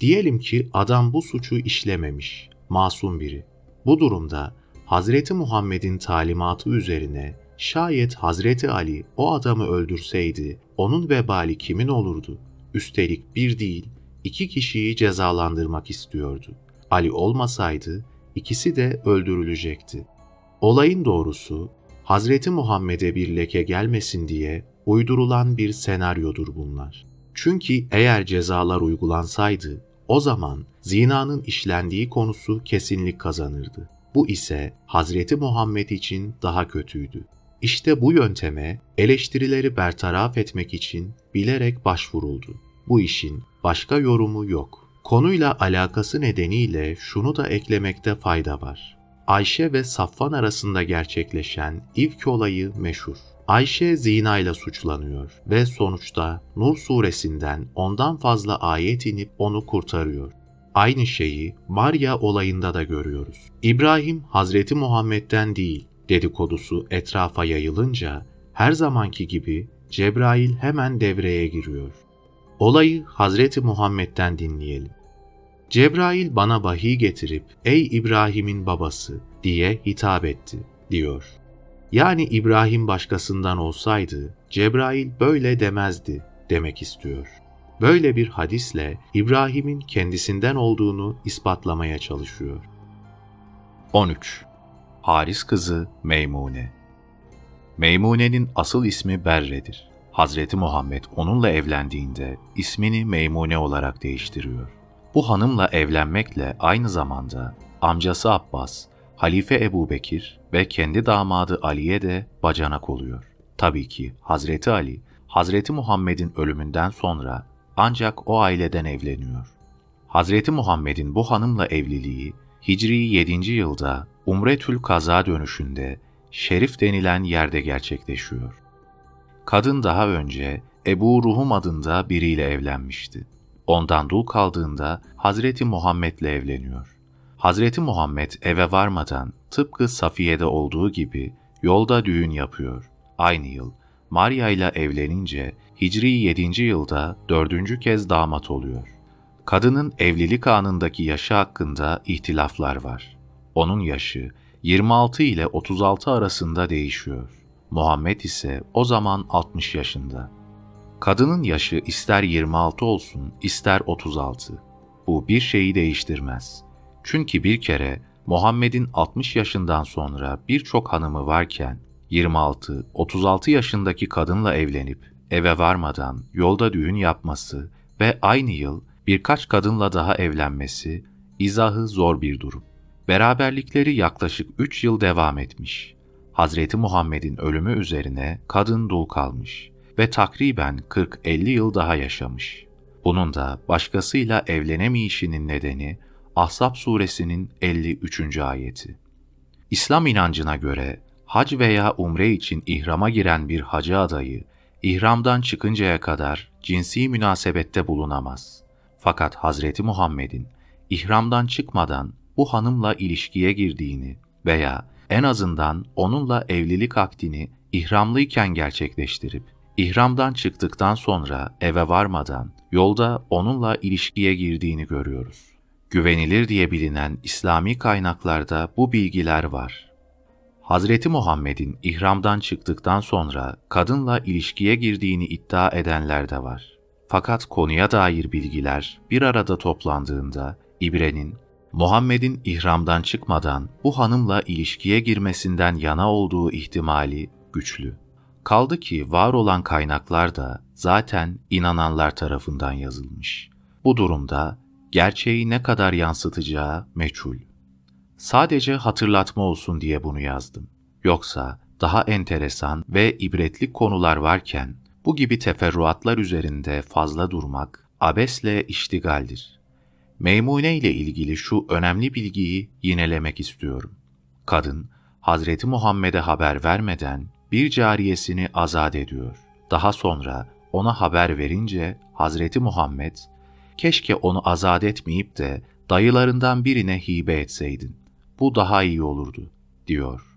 Diyelim ki adam bu suçu işlememiş, masum biri. Bu durumda Hazreti Muhammed'in talimatı üzerine şayet Hazreti Ali o adamı öldürseydi onun vebali kimin olurdu? Üstelik bir değil, iki kişiyi cezalandırmak istiyordu. Ali olmasaydı ikisi de öldürülecekti. Olayın doğrusu Hazreti Muhammed'e bir leke gelmesin diye uydurulan bir senaryodur bunlar. Çünkü eğer cezalar uygulansaydı o zaman zinanın işlendiği konusu kesinlik kazanırdı. Bu ise Hazreti Muhammed için daha kötüydü. İşte bu yönteme eleştirileri bertaraf etmek için bilerek başvuruldu. Bu işin başka yorumu yok. Konuyla alakası nedeniyle şunu da eklemekte fayda var. Ayşe ve Safvan arasında gerçekleşen ilk olayı meşhur. Ayşe zina ile suçlanıyor ve sonuçta Nur suresinden ondan fazla ayet inip onu kurtarıyor. Aynı şeyi Maria olayında da görüyoruz. İbrahim Hazreti Muhammed'den değil dedikodusu etrafa yayılınca her zamanki gibi Cebrail hemen devreye giriyor. Olayı Hazreti Muhammed'den dinleyelim. Cebrail bana vahiy getirip ey İbrahim'in babası diye hitap etti diyor. Yani İbrahim başkasından olsaydı Cebrail böyle demezdi demek istiyor. Böyle bir hadisle İbrahim'in kendisinden olduğunu ispatlamaya çalışıyor. 13. Haris kızı Meymune Meymune'nin asıl ismi Berre'dir. Hazreti Muhammed onunla evlendiğinde ismini Meymune olarak değiştiriyor. Bu hanımla evlenmekle aynı zamanda amcası Abbas, Halife Ebu Bekir ve kendi damadı Ali'ye de bacanak oluyor. Tabii ki Hazreti Ali, Hazreti Muhammed'in ölümünden sonra ancak o aileden evleniyor. Hazreti Muhammed'in bu hanımla evliliği Hicri 7. yılda Umretül Kaza dönüşünde Şerif denilen yerde gerçekleşiyor. Kadın daha önce Ebu Ruhum adında biriyle evlenmişti. Ondan dul kaldığında Hazreti Muhammed'le evleniyor. Hazreti Muhammed eve varmadan tıpkı Safiye'de olduğu gibi yolda düğün yapıyor. Aynı yıl Maria ile evlenince Hicri 7. yılda dördüncü kez damat oluyor. Kadının evlilik anındaki yaşı hakkında ihtilaflar var. Onun yaşı 26 ile 36 arasında değişiyor. Muhammed ise o zaman 60 yaşında. Kadının yaşı ister 26 olsun, ister 36. Bu bir şeyi değiştirmez. Çünkü bir kere Muhammed'in 60 yaşından sonra birçok hanımı varken 26-36 yaşındaki kadınla evlenip eve varmadan yolda düğün yapması ve aynı yıl birkaç kadınla daha evlenmesi izahı zor bir durum. Beraberlikleri yaklaşık 3 yıl devam etmiş. Hazreti Muhammed'in ölümü üzerine kadın dul kalmış ve takriben 40-50 yıl daha yaşamış. Bunun da başkasıyla evlenemeyişinin nedeni Ahzab suresinin 53. ayeti. İslam inancına göre hac veya umre için ihrama giren bir hacı adayı, ihramdan çıkıncaya kadar cinsi münasebette bulunamaz. Fakat Hazreti Muhammed'in ihramdan çıkmadan bu hanımla ilişkiye girdiğini veya en azından onunla evlilik akdini ihramlıyken gerçekleştirip, ihramdan çıktıktan sonra eve varmadan yolda onunla ilişkiye girdiğini görüyoruz. Güvenilir diye bilinen İslami kaynaklarda bu bilgiler var. Hazreti Muhammed'in ihramdan çıktıktan sonra kadınla ilişkiye girdiğini iddia edenler de var. Fakat konuya dair bilgiler bir arada toplandığında İbre'nin Muhammed'in ihramdan çıkmadan bu hanımla ilişkiye girmesinden yana olduğu ihtimali güçlü. Kaldı ki var olan kaynaklar da zaten inananlar tarafından yazılmış. Bu durumda gerçeği ne kadar yansıtacağı meçhul. Sadece hatırlatma olsun diye bunu yazdım. Yoksa daha enteresan ve ibretlik konular varken bu gibi teferruatlar üzerinde fazla durmak abesle iştigaldir. Meymune ile ilgili şu önemli bilgiyi yinelemek istiyorum. Kadın, Hazreti Muhammed'e haber vermeden bir cariyesini azat ediyor. Daha sonra ona haber verince Hazreti Muhammed, keşke onu azat etmeyip de dayılarından birine hibe etseydin. Bu daha iyi olurdu, diyor.